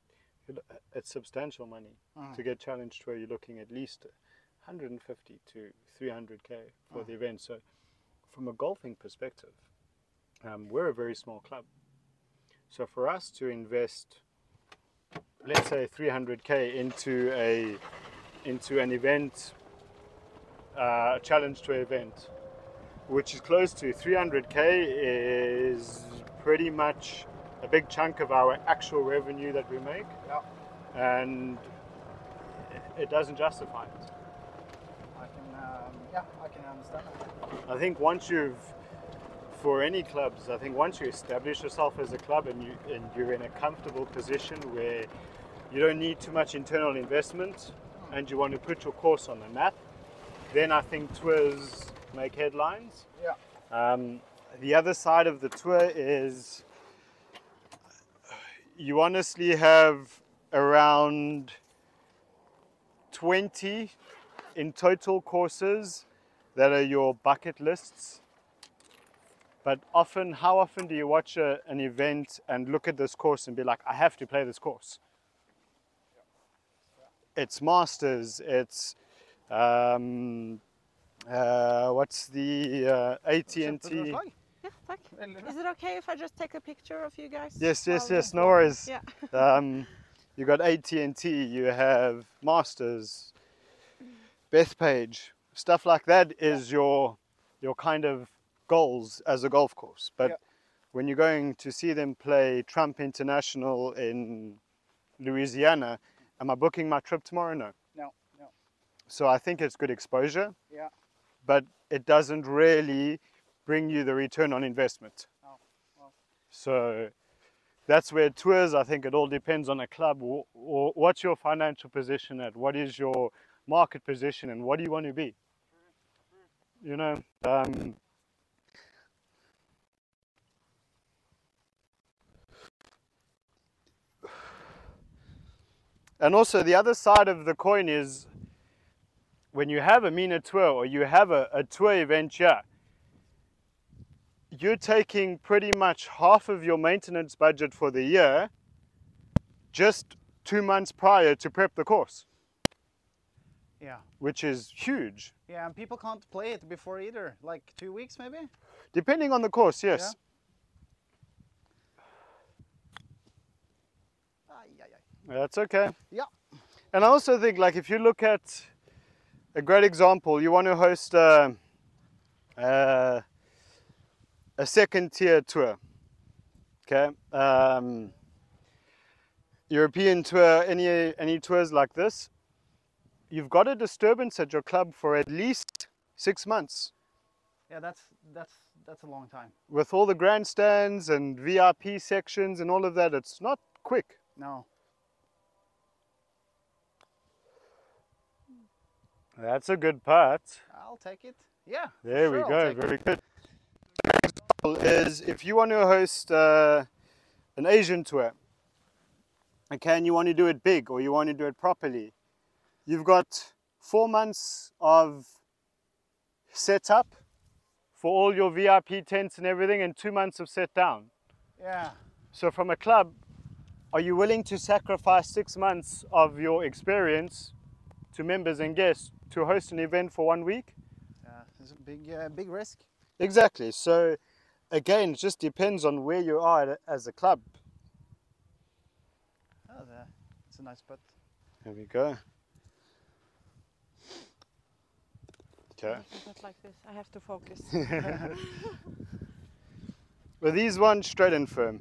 it's substantial money. Mm. To get challenge tour, you're looking at least 150 to 300k for the event. So, from a golfing perspective, um, we're a very small club. So for us to invest, let's say 300k into a into an event, uh, a challenge to event, which is close to 300k, is pretty much a big chunk of our actual revenue that we make, Yeah. and it doesn't justify it. I can, um, yeah, I can understand that. I think once you've, for any clubs, I think once you establish yourself as a club and you and you're in a comfortable position where you don't need too much internal investment, and you want to put your course on the map, then I think tours make headlines. Yeah. Um, the other side of the tour is you honestly have around 20 in total courses that are your bucket lists. But often, how often do you watch a, an event and look at this course and be like, I have to play this course? It's Masters, it's um, uh, what's the uh, AT&T? Yeah, tack. Veldig bra. Is it okay if I just take a picture of you guys? Yes, yes, yes. we- No worries. Yeah. um, you got AT&T. You have Masters, Bethpage, stuff like that is your your kind of goals as a golf course. But Yeah. when you're going to see them play Trump International in Louisiana, am I booking my trip tomorrow? No. No, no. So I think it's good exposure, Yeah. But it doesn't really bring you the return on investment. Oh, well. So that's where tours, I think it all depends on a club. Or, or what's your financial position at? What is your market position and what do you want to be? You know, um, and also the other side of the coin is when you have a MENA tour or you have a, a tour event here, you're taking pretty much half of your maintenance budget for the year just two months prior to prep the course, Yeah. which is huge. Yeah, and people can't play it before either. Like two weeks maybe? Depending on the course, yes. Ay. That's okay. Yeah. And I also think, like, if you look at a great example, you want to host a, a, a second tier tour. Okay. Um, European tour, any any tours like this, you've got a disturbance at your club for at least six months Yeah, that's that's that's a long time. with all the grandstands and VIP sections and all of that. It's not quick. No. That's a good part. I'll take it. Yeah. There we sure I'll go. Very good. Is if you want to host uh, an Asian tour, okay, and you want to do it big or you want to do it properly, you've got four months of setup for all your VIP tents and everything, and two months of set down. Yeah. So, from a club, are you willing to sacrifice six months of your experience to members and guests to host an event for one week? Yeah. It's a big uh, big risk. Exactly. So again, it just depends on where you are as a club. Oh, the, it's a nice putt. There we go. Okay. Not like this. I have to focus. Well, these ones straight and firm.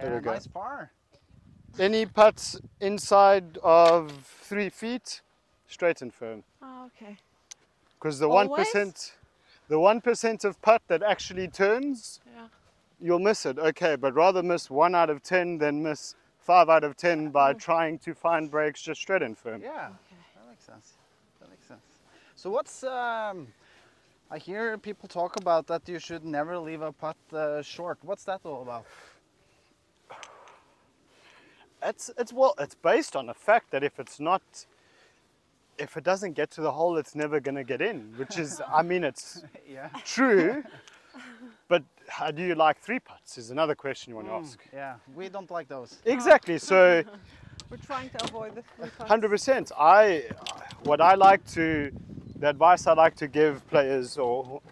There Yeah, we go. nice par. Any putts inside of three feet, straight and firm. oh, okay. Because the one the one percent of putt that actually turns, Yeah. you'll miss it. Okay, but rather miss one out of ten than miss five out of ten by Oh. trying to find breaks just straight and firm. Yeah. That makes sense. That makes sense. So what's um? I hear people talk about that you should never leave a putt uh, short. What's that all about? It's it's well, it's based on the fact that if it's not, if it doesn't get to the hole, it's never gonna get in. Which is, I mean, it's Yeah. true. But how do you like three putts? Is another question you want to Mm, ask. yeah. We don't like those. Exactly. So, We're trying to avoid the three putts. hundred percent. I, what I like to, the advice I like to give players, or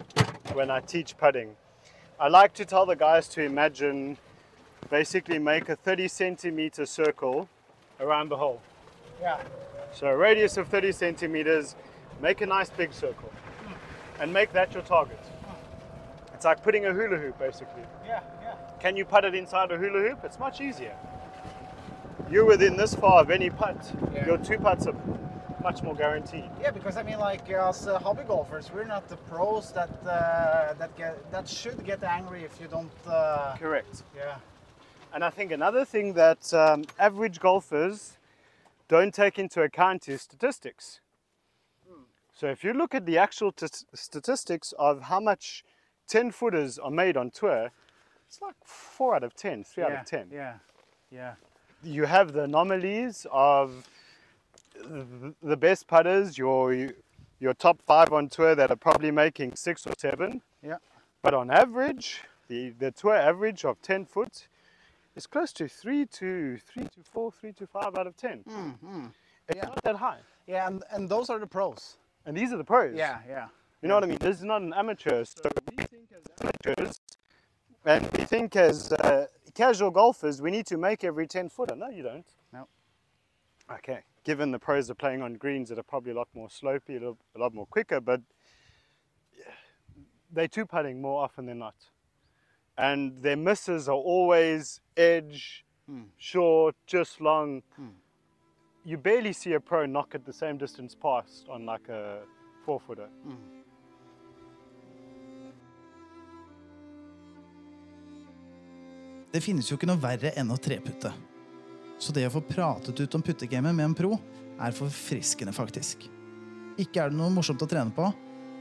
when I teach putting, I like to tell the guys to imagine, basically make a thirty centimeter circle around the hole. Yeah. So a radius of 30 centimeters, make a nice big circle and make that your target. It's like putting a hula hoop basically. Yeah. Yeah. Can you put it inside a hula hoop? It's much easier. You're within this far of any putt. Yeah. Your two putts are much more guaranteed. Yeah, because I mean, like as uh, hobby golfers, we're not the pros that uh, that get that should get angry if you don't. Uh, Correct. yeah. And I think another thing that um, average golfers don't take into account is statistics. So if you look at the actual t- statistics of how much 10 footers are made on tour, it's like 4 out of 10, 3 out of 10. Yeah. Yeah. You have the anomalies of the- the best putters, your, your top 5 on tour that are probably making 6 or 7. Yeah. But on average, the, the tour average of 10 foot is close to 3 to 3 to 4, 3 to 5 out of 10. Mm-hmm. It's Yeah. not that high. Yeah, and and those are the pros. And these are the pros. Yeah. Yeah. You know what I mean? This is not an amateur. So we think as amateurs, and we think as uh, casual golfers, we need to make every 10 footer. No, you don't. No. Okay. Given the pros are playing on greens that are probably a lot more slopey, a, little, a lot more quicker, but they two putting more often than not. And their misses are always edge, mm. short, just long. Mm. You barely see a pro knock at the same distance past on like a four footer. Det finnes jo ikke noe verre enn å treputte. Så det å få pratet ut om puttegamet med en pro er forfriskende, faktisk. Ikke er det noe morsomt å trene på,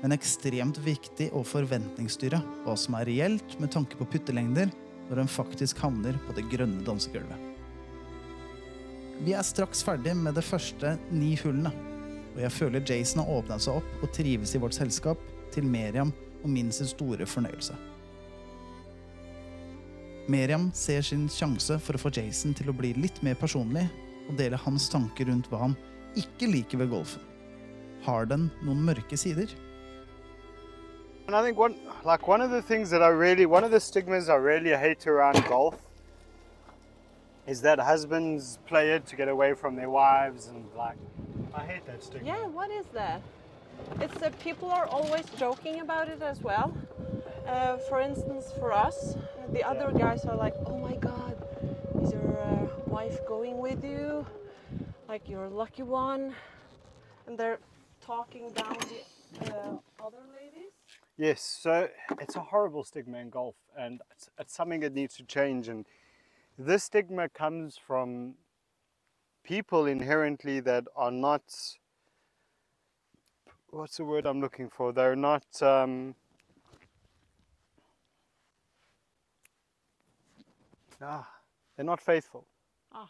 men ekstremt viktig å forventningsstyre hva som er reelt med tanke på puttelengder når en faktisk havner på det grønne dansegulvet. Vi er straks ferdig med de første ni hullene, og jeg føler Jason har åpna seg opp og trives i vårt selskap, til Meriam og min sin store fornøyelse. Meriam ser sin sjanse for å få Jason til å bli litt mer personlig og dele hans tanker rundt hva han ikke liker ved golfen. Har den noen mørke sider? And I think one, like one of the things that I really, one of the stigmas I really hate around golf is that husbands play it to get away from their wives and like, I hate that stigma. Yeah, what is that? It's that people are always joking about it as well. Uh, for instance, for us, the other guys are like, "Oh my God, is your uh, wife going with you? Like you're a lucky one," and they're talking down the uh, other ladies. Yes, so it's a horrible stigma in golf, and it's, it's something that needs to change. And this stigma comes from people inherently that are not. What's the word I'm looking for? They're not. Um, ah, they're not faithful. Ah.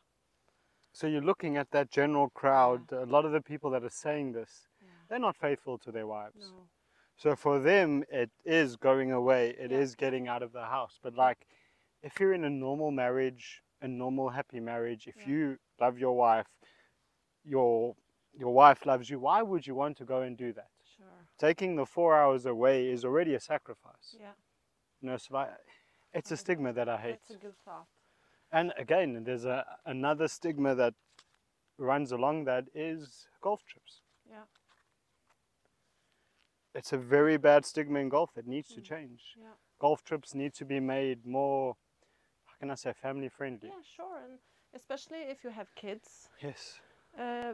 So you're looking at that general crowd. A lot of the people that are saying this, they're not faithful to their wives. No. So for them, it is going away. It is Yeah. getting out of the house. But like, if you're in a normal marriage, a normal happy marriage, if Yeah. you love your wife, your your wife loves you. Why would you want to go and do that? Sure. Taking the four hours away is already a sacrifice. Yeah. You know, so I, it's a stigma that I hate. That's a good thought. And again, there's a another stigma that runs along that is golf trips. Yeah. It's a very bad stigma in golf that needs to change. Yeah. Golf trips need to be made more, how can I say, family friendly. Yeah, sure. And especially if you have kids, Yes. uh,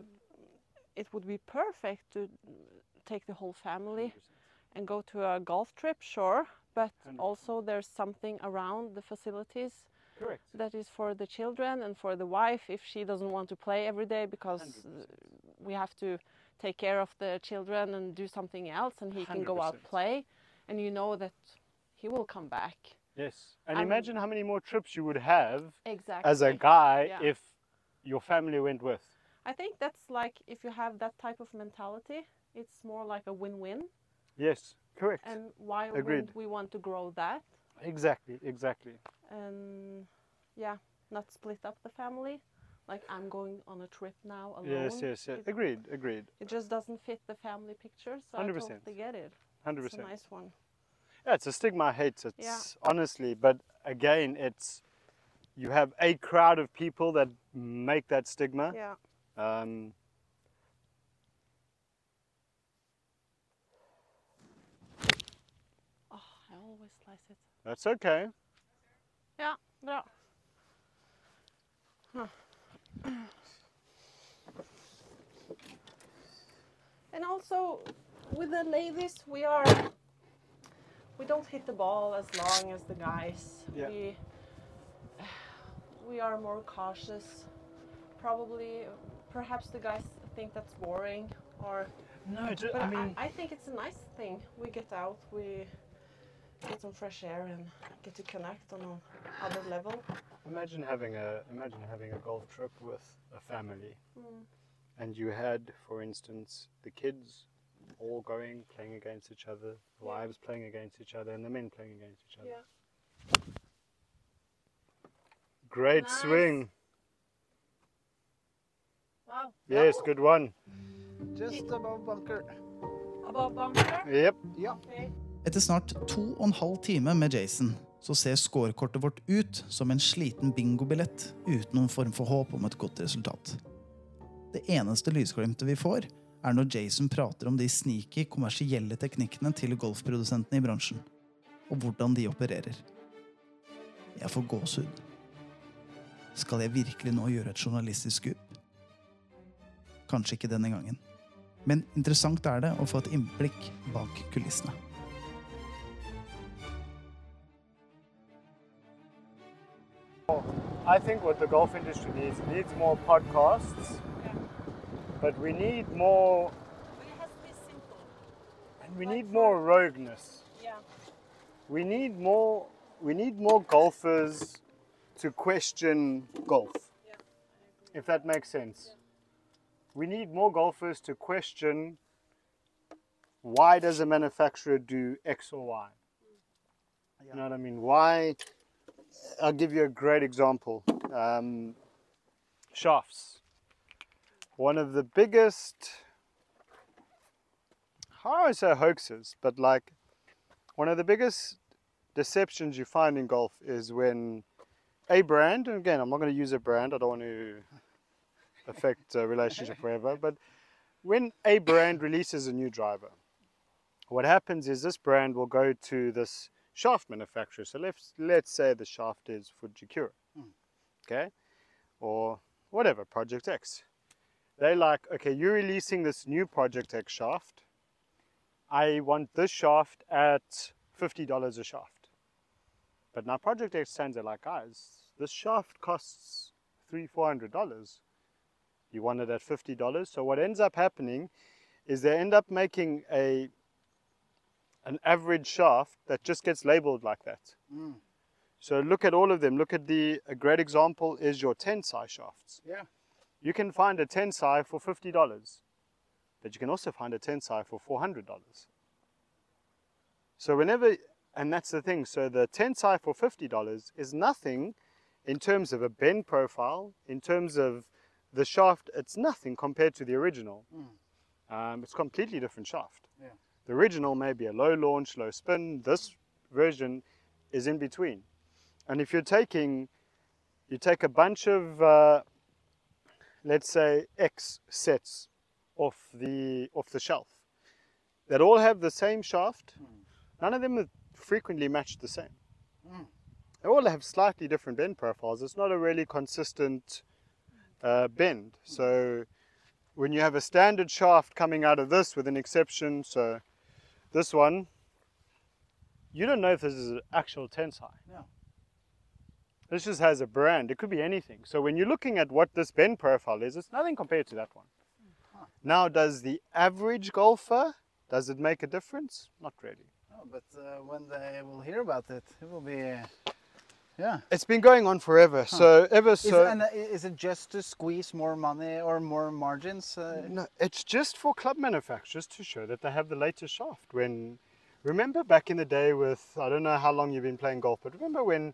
it would be perfect to take the whole family and go to a golf trip, sure. But 100%. also, there's something around the facilities Correct. that is for the children and for the wife if she doesn't want to play every day because uh, 100%. we have to take care of the children and do something else and he can go out play and you know that he will come back Yes. And I'm- imagine how many more trips you would have exactly as a guy Yeah. if your family went with. I think that's like if you have that type of mentality, it's more like a win-win. Yes, correct. And why Agreed. wouldn't we want to grow that? exactly, exactly. And yeah, not split up the family. Like I'm going on a trip now alone. Yes, yes, yes. It, Agreed, agreed. it just doesn't fit the family picture, so I 100%. totally get it. Hundred percent. nice one. Yeah, it's a stigma I hate. It's Yeah. honestly, but again, it's you have a crowd of people that make that stigma. Yeah. Um, Oh, I always slice it. that's okay. Yeah, bra. Huh. And also with the ladies, we are we don't hit the ball as long as the guys. Yeah. We we are more cautious. Probably, perhaps the guys think that's boring, or No, ju- but I I, mean, I think it's a nice thing. We get out, we get some fresh air, and get to connect on another level. Imagine having a imagine having a golf trip with a family, Mm. and you had, for instance, the kids all going playing against each other, the Yeah. wives playing against each other, and the men playing against each other. Yeah. Great Nice. swing. Wow. Yes, good one. Just above bunker. Above bunker. Yep. Yeah. Okay. Etter snart to og en halv time med Jason så ser scorekortet vårt ut som en sliten bingobillett uten noen form for håp om et godt resultat. Det eneste lysglimtet vi får, er når Jason prater om de sneaky, kommersielle teknikkene til golfprodusentene i bransjen, og hvordan de opererer. Jeg får gåsehud. Skal jeg virkelig nå gjøre et journalistisk skup? Kanskje ikke denne gangen. Men interessant er det å få et innblikk bak kulissene. I think what the golf industry needs needs more podcasts, Yeah. but we need more But it to be simple. and we Like need more rogueness. Yeah. We need more we need more golfers to question golf. Yeah. If that makes sense. We need more golfers to question why does a manufacturer do X or Y? You know what I mean? Why? I'll give you a great example. Um, shafts. One of the biggest, how I say hoaxes, but like one of the biggest deceptions you find in golf is when a brand, and again, I'm not going to use a brand, I don't want to affect a relationship forever, but when a brand releases a new driver, what happens is this brand will go to this shaft manufacturer. So let's let's say the shaft is Fujikura, hmm. okay, or whatever Project X. They like, okay, you're releasing this new Project X shaft. I want this shaft at fifty dollars a shaft. But now Project X stands there like, guys, this shaft costs three, four hundred dollars. You want it at fifty dollars. So what ends up happening is they end up making a an average shaft that just gets labeled like that. Mm. So look at all of them. Look at the a great example is your ten tensai shafts. Yeah. You can find a ten tensai for fifty dollars, but you can also find a ten tensai for four hundred dollars. So whenever, and that's the thing. So the ten tensai for fifty dollars is nothing in terms of a bend profile, in terms of the shaft. It's nothing compared to the original. Um, it's completely different shaft. Yeah. The original may be a low launch, low spin. This version is in between. And if you're taking, you take a bunch of, uh, let's say, X sets off the off the shelf, that all have the same shaft. None of them are frequently matched the same. Mm. They all have slightly different bend profiles. It's not a really consistent uh, bend. So when you have a standard shaft coming out of this, with an exception, so this one, you don't know if this is an actual tensai. No. This just has a brand. It could be anything. So when you're looking at what this bend profile is, it's nothing compared to that one. Now, does the average golfer, does it make a difference? Not really. Oh, but uh, when they will hear about it, it will be it Yeah. It's been going on forever. So ever Is, so. and uh, is it just to squeeze more money or more margins? Uh, No, it's just for club manufacturers to show that they have the latest shaft. When remember back in the day with I don't know how long you've been playing golf, but remember when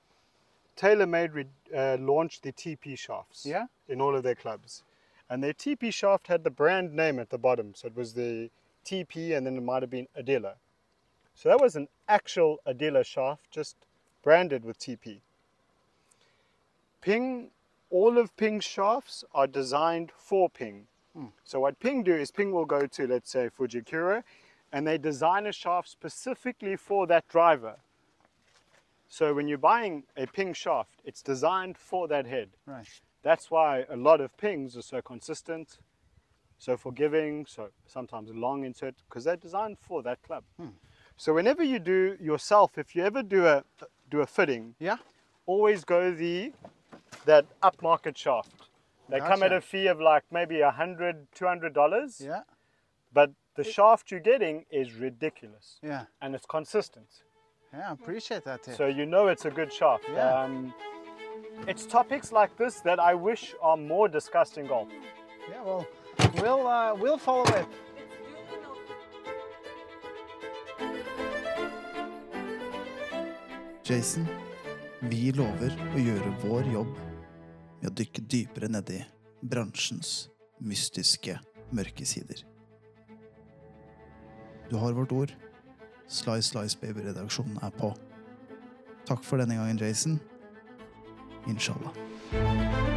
TaylorMade re- uh, launched the TP shafts Yeah. in all of their clubs, and their TP shaft had the brand name at the bottom, so it was the TP, and then it might have been Adila. So that was an actual Adila shaft, just branded with TP. Ping, all of Ping's shafts are designed for Ping. Hmm. So what Ping do is Ping will go to, let's say, Fujikura, and they design a shaft specifically for that driver. So when you're buying a Ping shaft, it's designed for that head. right. That's why a lot of Pings are so consistent, so forgiving, so sometimes long insert, because they're designed for that club. Hmm. So whenever you do yourself, if you ever do a do a fitting, Yeah. always go the that upmarket shaft. They come at a fee of like maybe a hundred, two hundred dollars. Yeah. But the shaft you're getting is ridiculous Yeah. and it's consistent. Yeah. I appreciate that. Tip. So you know it's a good shaft. Yeah. Um, it's topics like this that I wish are more discussed in golf. yeah. Well, we'll uh, we'll follow it. Jason, vi lover å gjøre vår jobb med å dykke dypere nedi bransjens mystiske mørkesider. Du har vårt ord. Slice Slice Baby-redaksjonen er på. Takk for denne gangen, Jason. Inshallah.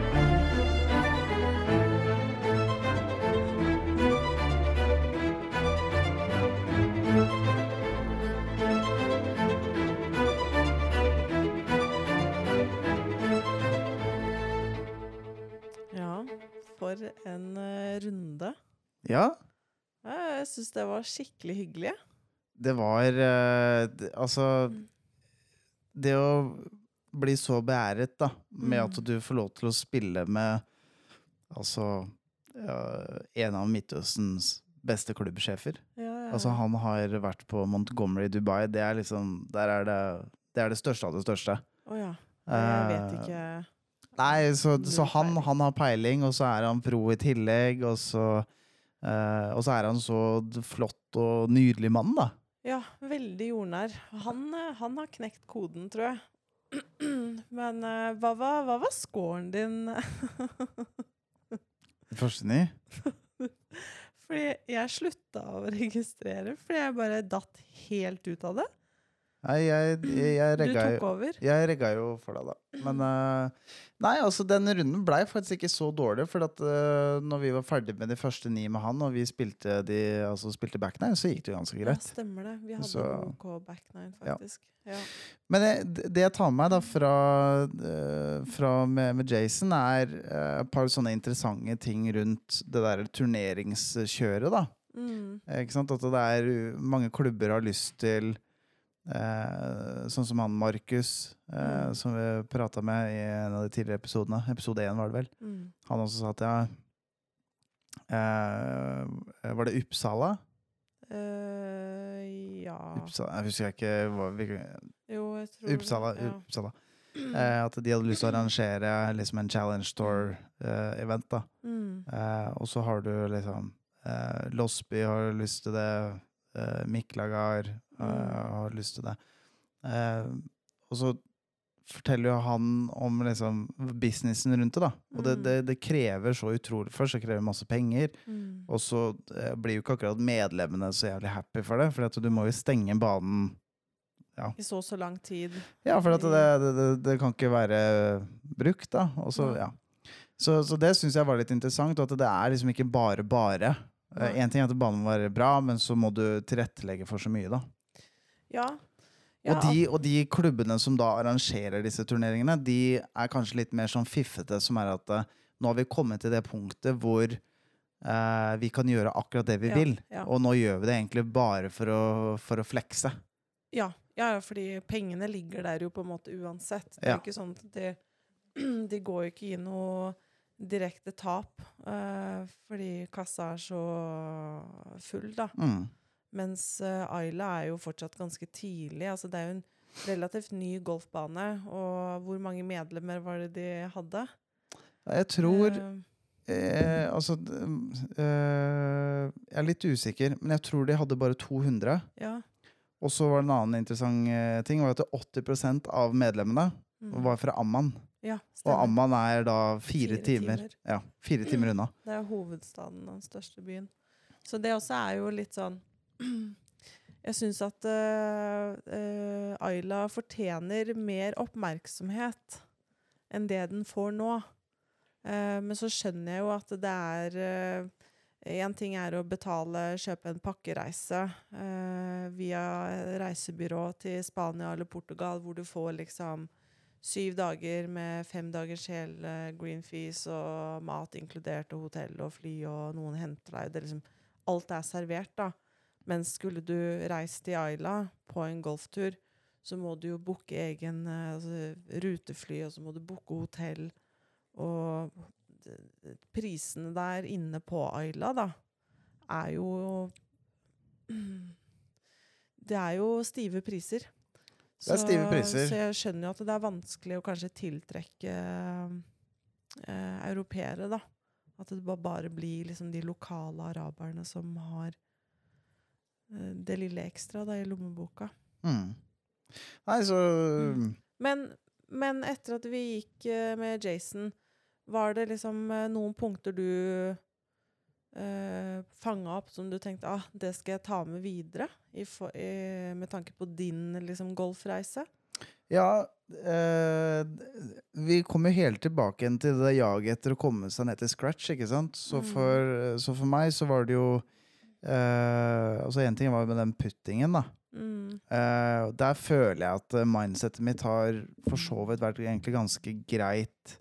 For en eh, runde. Ja, Jeg syns det var skikkelig hyggelig. det var eh, Altså Det å bli så beæret, da, med Mm. at du får lov til å spille med Altså ja, en av Midtøstens beste klubbsjefer. Ja, ja, Altså, han har vært på Montgomery Dubai. Det er liksom Der er det Det er det største av det største. Å ja. Jeg vet Eh, ikke Nei, så, så han, han har peiling, og så er han pro i tillegg, og så uh, Og så er han så flott og nydelig mann, da. Ja, veldig jordnær. Han, eh, han har knekt koden, tror jeg. Men uh, hva, var, hva var scoren din? Første ny. fordi jeg slutta å registrere, fordi jeg bare datt helt ut av det. Nei, jeg, jeg, jeg regga jo over. jeg regga jo for deg, da. Men uh, Nei, altså, den runden blei faktisk ikke så dårlig. For at uh, når vi var ferdig med de første ni med han, og vi spilte, de, altså, spilte back nine, så gikk det jo ganske greit. Ja, stemmer det. Vi hadde Så- OK back nine, faktisk. Ja. Men det, det jeg tar med meg da fra, eh, fra med, med Jason, er eh, et par sånne interessante ting rundt det der turneringskjøret, da. Mm. Ikke sant? At det er mange klubber har lyst til eh, Sånn som han Markus, eh, Mm. som vi prata med i en av de tidligere episodene. Episode én, var det vel. Mm. Han også sa at ja eh, Var det Uppsala? Eh, ja Uppsala Jeg husker ikke hva Jo, jeg tror det, Uppsala. Ja. Uppsala. Eh, at de hadde lyst til å arrangere liksom en Challenge Store-event. da Mm. Eh, og så har du liksom eh, Losby har lyst til det. Uh, Miklagar eh, Mm. har lyst til det. Eh, og så forteller jo han om liksom businessen rundt det, da. Og det, Mm. det, det krever så utrolig Først så krever det masse penger, Mm. og så eh, blir jo ikke akkurat medlemmene så jævlig happy for det. For du må jo stenge banen I så så lang tid. ja, for at det, det, det, det kan ikke være brukt, da. Og så, ja. så, så det syns jeg var litt interessant, og at det er liksom ikke bare bare. Én ting er at banen må være bra, men så må du tilrettelegge for så mye, da. Ja. ja og, de, og de klubbene som da arrangerer disse turneringene, de er kanskje litt mer sånn fiffete, som er at eh, nå har vi kommet til det punktet hvor eh, vi kan gjøre akkurat det vi Ja, vil. ja. Og nå gjør vi det egentlig bare for å, for å flekse. Ja, fordi pengene ligger der jo på en måte uansett. Det er ikke sånn at de, de går jo ikke i noe direkte tap, eh, fordi kassa er så full, da. Mm. Mens uh, Ayla er jo fortsatt ganske tidlig. Altså det er jo en relativt ny golfbane. Og hvor mange medlemmer var det de hadde? Jeg tror Eh, eh, Altså eh, Jeg er litt usikker, men jeg tror de hadde bare 200. ja. Og så var det en annen interessant eh, ting, var at 80% av medlemmene mm. var fra Amman. ja, Og. Amman er da fire, Fire timer. timer. Ja, fire timer unna. Det er hovedstaden, den største byen. Så det også er jo litt sånn Jeg syns at uh, uh, Ayla fortjener mer oppmerksomhet enn det den får nå. Uh, men så skjønner jeg jo at det er Én ting er å betale, kjøpe en pakkereise via reisebyrå til Spania eller Portugal, hvor du får liksom syv dager med fem dagers hel green fees og mat inkludert, og hotell og fly, og noen henter deg. Det liksom, alt er servert, da. Men skulle du reist til Ayla på en golftur, så må du jo booke egen eh, altså, rutefly, og så må du booke hotell. Og prisene der inne på Ayla, da, er jo Det er jo stive priser. Det er stive priser. Så jeg skjønner jo at det er vanskelig å kanskje tiltrekke eh, europeere, da. At det bare blir liksom de lokale araberne som har det lille ekstra da, i lommeboka. Mm. Nei, så Mm. Men, men etter at vi gikk eh, med Jason, var det liksom eh, noen punkter du eh, fanga opp som du tenkte ah, det skal jeg ta med videre? I i, med tanke på din liksom, golfreise? Ja, eh, vi kommer helt tilbake igjen til det jaget etter å komme seg ned til scratch, ikke sant? Så Mm. for, så for meg så var det jo eh, Altså én ting var med den puttingen, da. Mm. Uh, der føler jeg at eh, mindsetet mitt har for så vidt vært egentlig ganske greit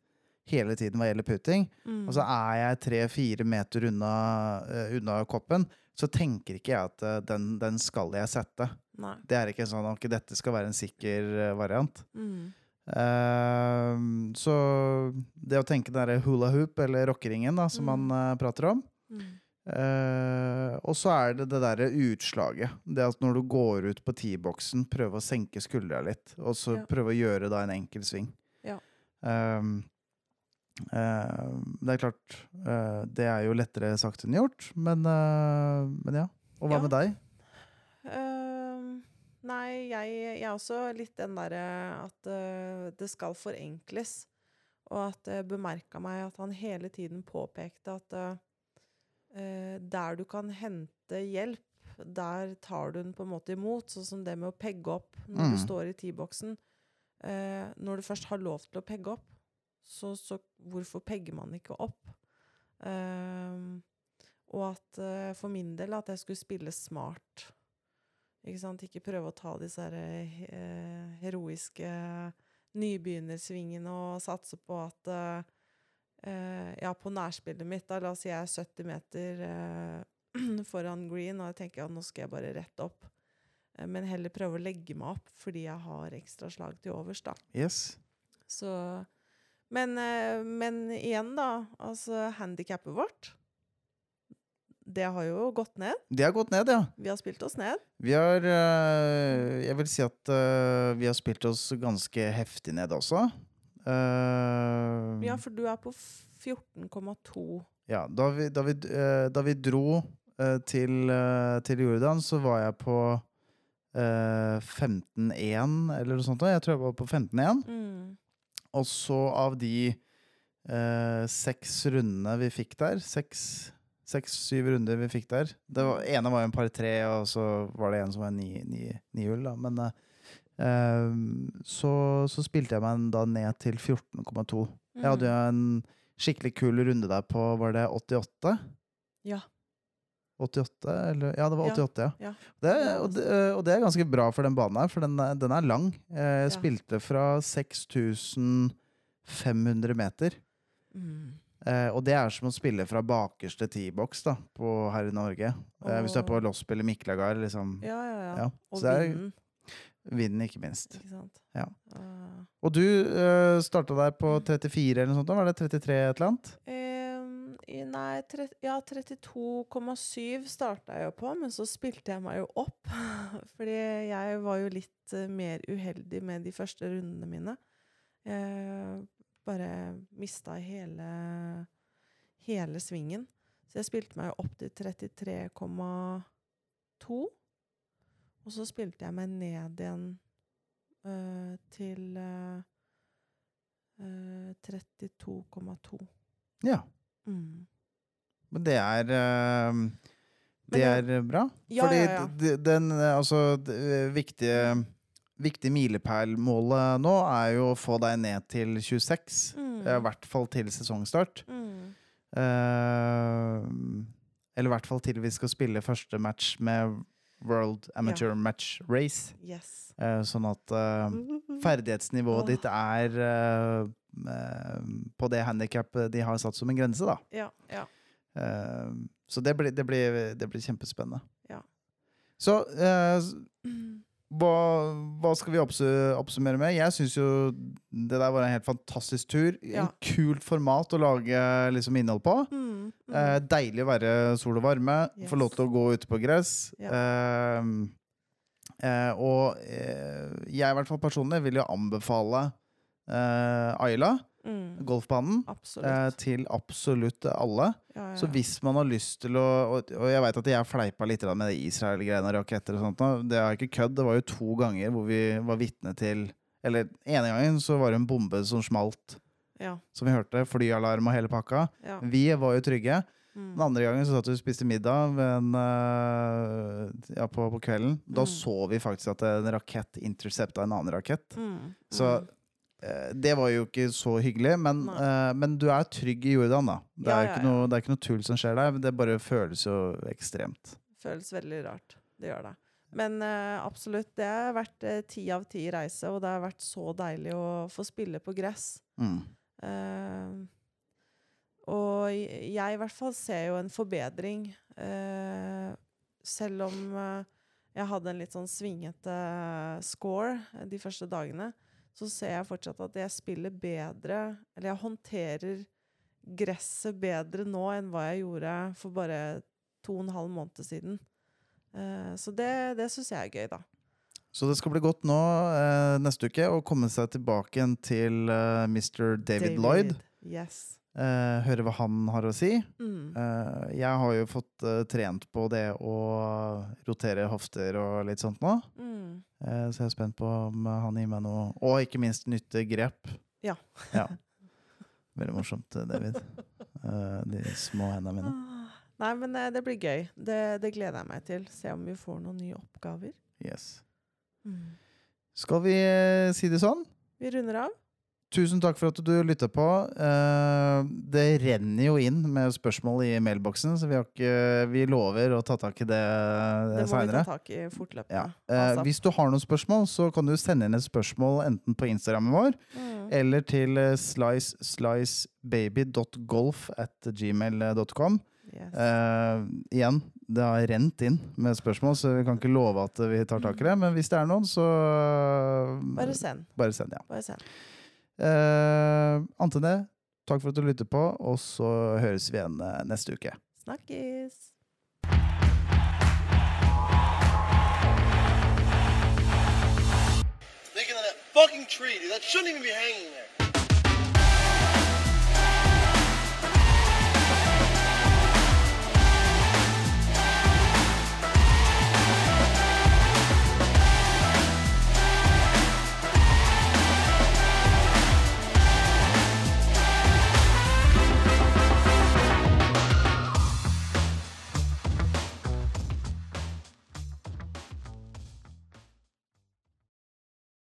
hele tiden hva gjelder putting. Mm. Og så er jeg tre-fire meter unna, uh, unna koppen, så tenker ikke jeg at den, den skal jeg sette. Nei. Det er ikke sånn at dette skal være en sikker variant. Mm. Så det å tenke den derre hula hoop, eller rockeringen, da, som Mm. man prater om Eh, Og så er det det derre utslaget. Det at når du går ut på T-boksen, prøve å senke skuldra litt, og så Ja. prøve å gjøre da en enkel sving. Ja. Um, uh, det er klart, uh, det er jo lettere sagt enn gjort, men, men ja. Og hva Ja. med deg? Nei, jeg, jeg er også litt den derre at det skal forenkles. Og at jeg bemerka meg at han hele tiden påpekte at der du kan hente hjelp, der tar du den på en måte imot. Sånn som det med å pegge opp når du Mm. står i T-boksen. Eh, når du først har lov til å pegge opp, så, så hvorfor pegger man ikke opp? Eh, og at eh, for min del at jeg skulle spille smart. Ikke sant? Ikke prøve å ta disse her, eh, heroiske nybegynnersvingene og satse på at eh, eh, Ja, på nærspillet mitt, da, la oss si jeg er 70 meter eh, foran green, og jeg tenker at nå skal jeg bare rette opp. Eh, men heller prøve å legge meg opp fordi jeg har ekstra slag til overs, da. Yes. Så men, eh, men igjen, da. Altså handikappet vårt Det har jo gått ned. Det har gått ned, ja. Vi har spilt oss ned. Vi har eh, Jeg vil si at eh, vi har spilt oss ganske heftig ned også. Eh, Ja, for du er på 14,2. ja, da vi, da vi, eh, da vi dro eh, til, eh, til Jordan, så var jeg på eh, 15-1, eller noe sånt. Jeg tror jeg var på 15-1. Mm. Og så av de eh, seks rundene vi fikk der Seks Seks-syv runder vi fikk der Det var, ene var jo en par tre, og så var det en som var ni, ni, ni hull, da. Men eh, så, så spilte jeg meg da ned til 14,2. Jeg hadde jo en skikkelig kul runde der på Var det 88? Ja. 88, eller Ja, det var 88, ja. ja. Det, og, det, eh, og det er ganske bra for den banen her, for den den er lang. Eh, Jeg Ja. spilte fra 6500 meter. Mm. Eh, og det er som å spille fra bakerste på her i Norge. Eh, hvis du er på Åh. i Miklagard, liksom. Ja, ja, ja. Og vinden, Vinden, ikke minst. ikke sant. Ja. Og du uh, starta der på 34 eller noe sånt? Var det 33 et eller annet? I- Nei, tre, ja, 32,7 starta jeg jo på, men så spilte jeg meg jo opp. Fordi jeg var jo litt uh, mer uheldig med de første rundene mine. Jeg bare mista hele, hele svingen. Så jeg spilte meg jo opp til 33,2. Og så spilte jeg meg ned igjen uh, til uh, uh, 32,2. Ja. Mm. Men det er eh, Det Men er bra. Ja, Fordi ja, ja. den eh, Altså, det viktige Viktige milepælmålet nå er jo å få deg ned til 26. Mm. I hvert fall til sesongstart. Mm. Eller i hvert fall til vi skal spille første match med World Amateur Match Race. Yes. Uh, sånn at uh, ferdighetsnivået oh. ditt er eh, på det handikappet de har satt som en grense, da. Ja, ja. Så det blir, det, blir, det blir kjempespennende. Ja. Så hva, hva skal vi oppsummere med? Jeg syns jo det der var en helt fantastisk tur. Ja. En kult format å lage liksom, innhold på. Mm, mm. Eh, deilig å være sol og varme. Yes. Få lov til å gå ute på gress. Ja. Eh, eh, og eh, jeg i hvert fall personlig vil jo anbefale eh, Ayla, mm. golfbanen, eh, Absolutt. til absolutt alle. Ja, ja, Så hvis man har lyst til å Og, og jeg veit at jeg fleipa litt med det Israel-greiene og raketter og sånt. Det er ikke kødd. Det var jo to ganger hvor vi var vitne til Eller ene gangen så var det en bombe som smalt, ja, som vi hørte. Flyalarm og hele pakka. Vi var jo trygge. Mm. Den andre gangen så satt vi og spiste middag men, en, øh, ja, på, på kvelden. Da Mm. så vi faktisk at en rakett intercepta en annen rakett. Mm. Så mm. eh, det var jo ikke så hyggelig. Men, eh, men du er trygg i Jordan, da. Det Ja, er, ja, ikke noe, det er ikke noe tull som skjer der. Det bare føles jo ekstremt. Føles veldig rart. Det gjør det. Men uh, absolutt, det har vært ti uh, av ti reise, og det har vært så deilig å få spille på gress. Mm. Eh, og jeg i hvert fall ser jo en forbedring. eh, selv om eh, jeg hadde en litt sånn svingete score eh, de første dagene, så ser jeg fortsatt at jeg spiller bedre, eller jeg håndterer gresset bedre nå enn hva jeg gjorde for bare to og en halv måned siden. Eh, så det, det syns jeg er gøy, da. Så det skal bli godt nå eh, neste uke å komme seg tilbake igjen til Mr. Mr. David, Lloyd. Yes. Eh, høre hva han har å si. Mm. Uh, jeg har jo fått uh, trent på det å rotere hofter og litt sånt nå. Mm. Så jeg er spent på om han gir meg noe Og ikke minst nytte grep. Ja. ja. Veldig morsomt, David. De små hendene mine. Ah. Nei, men det blir gøy. Det, det gleder jeg meg til. Se om vi får noen nye oppgaver. Yes. Mm. Skal vi si det sånn? Vi runder av. Tusen takk for at du lytta på. Eh, det renner jo inn med spørsmål i mailboksen, så vi, har ikke, vi lover å ta tak i det, Det må vi ta tak i fortløpende. Ja. Eh, hvis du har noen spørsmål, så kan du sende inn et spørsmål enten på Instagrammen vår Mm. eller til eh, slicebaby.golf at gmail.com. Yes. Uh, igjen, det har rent inn med spørsmål, så vi kan ikke love at vi tar tak i det. Men hvis det er noen, så Bare send. Bare send, ja. Bare send. Uh, Anten det, takk for at du lytter på, og så høres vi igjen eh, neste uke. Snakkes! Fucking tree, dude. That shouldn't even be hanging there.